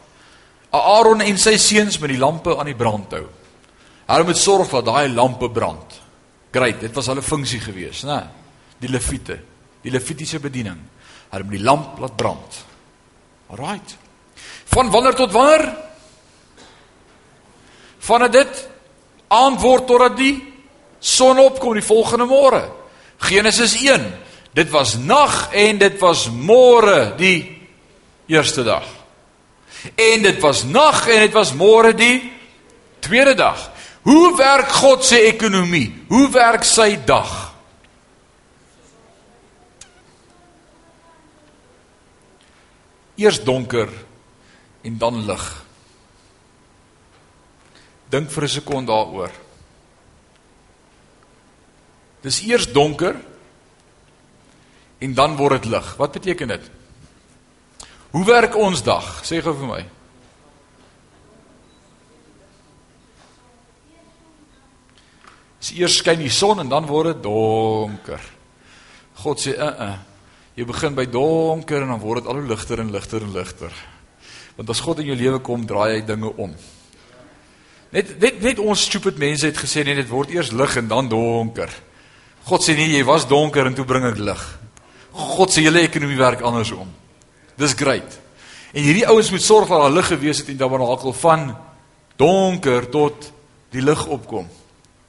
Aaron en sy seuns met die lampe aan die brand hou. Hulle moet sorg dat daai lampe brand. Great, dit was hulle funksie gewees, né? Die leviete, die levitiese bediening. Hulle moet die lamp laat brand. Alraight. Van wanneer tot wanneer? Van dit antwoord totdat die son opkom die volgende môre. Genesis 1 Dit was nag en dit was môre die eerste dag. En dit was nag en dit was môre die tweede dag. Hoe werk God se ekonomie? Hoe werk sy dag? Eers donker en dan lig. Dink vir 'n sekond daaroor. Dis eers donker en dan word dit lig. Wat beteken dit? Hoe werk ons dag? Sê gou vir my. Dis eers skyn die son en dan word dit donker. God sê, "Uh uh. Jy begin by donker en dan word dit al hoe ligter en ligter en ligter." Want as God in jou lewe kom, draai hy dinge om. Net net net ons stupid mense het gesê net dit word eers lig en dan donker. God sê nee, jy was donker en toe bring ek lig. God se hele ekonomie werk andersom. Dis great. En hierdie ouens moet sorg dat daar lig gewees het en dan wanneer hakel van donker tot die lig opkom.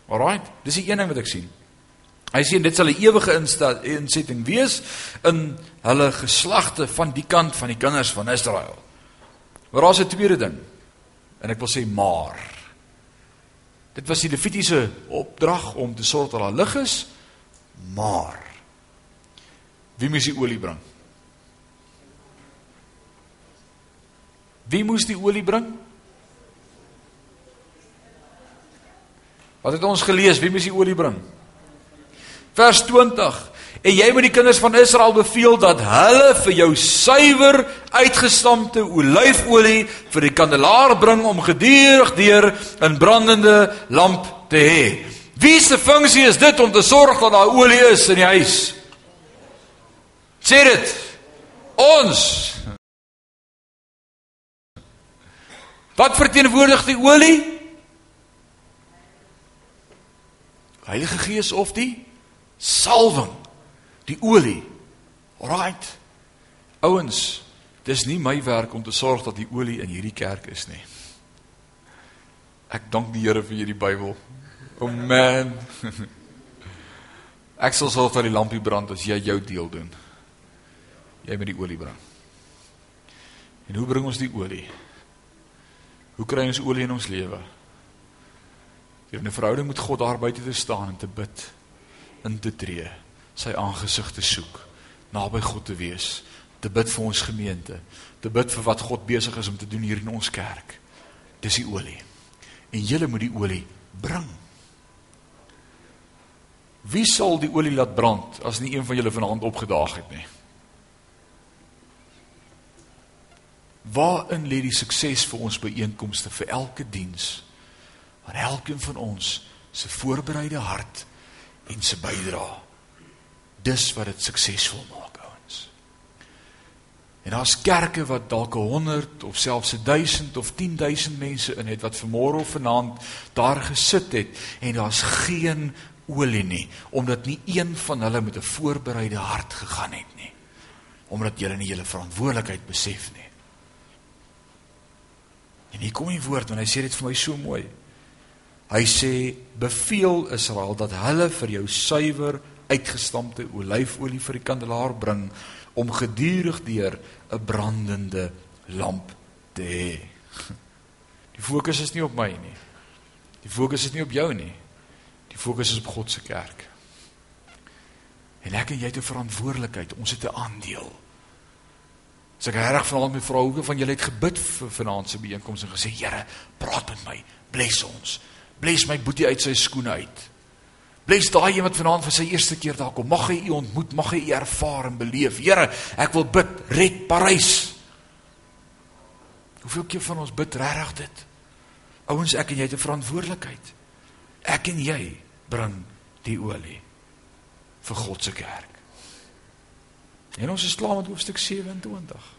Alraight, dis die een ding wat ek sien. Hy sê dit sal 'n ewige insetting wees in hulle geslagte van die kant van die kinders van Israel. Maar daar's 'n tweede ding. En ek wil sê maar. Dit was die Levitiese opdrag om te sorg dat daar lig is, maar wie moes die olie bring? Wie moes die olie bring? Wat het ons gelees? Wie moes die olie bring? Vers 20. En jy moet die kinders van Israel beveel dat hulle vir jou suiwer uitgestampte olyfolie vir die kandelaar bring om gedurig deur 'n brandende lamp te hê. Wie se funksie is dit om te sorg dat daar olie is in die huis? Dit. Ons. Wat verteenwoordig die olie? Heilige Gees of die salwing, die olie. Alraight. Ouens, dis nie my werk om te sorg dat die olie in hierdie kerk is nie. Ek dank die Here vir hierdie Bybel. Oh man. Ek sal sorg dat die lampie brand as jy jou deel doen. Jy met die olie bring. En hoe bring ons die olie? Hoe kry ons olie in ons lewe? Deur 'n verhouding met God daar buite te staan en te bid, in te tree, sy aangesig te soek, naby God te wees, te bid vir ons gemeente, te bid vir wat God besig is om te doen hier in ons kerk. Dis die olie. En julle moet die olie bring. Wie sal die olie laat brand as nie een van julle vanaand opgedaag het nie? Waarin lê die sukses vir ons byeenkomste vir elke diens? Waar elkeen van ons se voorbereide hart en se bydrae dis wat dit suksesvol maak ouens. En daar's kerke wat dalk 100 of selfs 1000 of 10000 mense in het wat vanmôre of vanaand daar gesit het en daar's geen olie nie omdat nie een van hulle met 'n voorbereide hart gegaan het nie. Omdat jy nie julle verantwoordelikheid besef nie. En hier kom die woord en hy sê dit vir my so mooi. Hy sê beveel Israel dat hulle vir jou suiwer uitgestampte olyfolie vir die kandelaar bring om gedurig deur 'n brandende lamp te hê. Die fokus is nie op my nie. Die fokus is nie op jou nie. Die fokus is op God se kerk. En ek en jy het 'n verantwoordelikheid. Ons het 'n aandeel. As ek reg vanaand met vrou hoeveel van julle het gebid vir vanaand se byeenkoms en gesê Here, praat met my, bless ons. Bless my boetie uit sy skoene uit. Bless daai een wat vanaand vir sy eerste keer daar kom. Mag hy u ontmoet, mag hy u ervaar en beleef. Here, ek wil bid, red Parys. Hoeveel keer van ons bid regtig dit? Ouens, ek en jy het 'n verantwoordelikheid. Ek en jy bring die olie vir God se kerk. En ons is klaar met hoofstuk 27.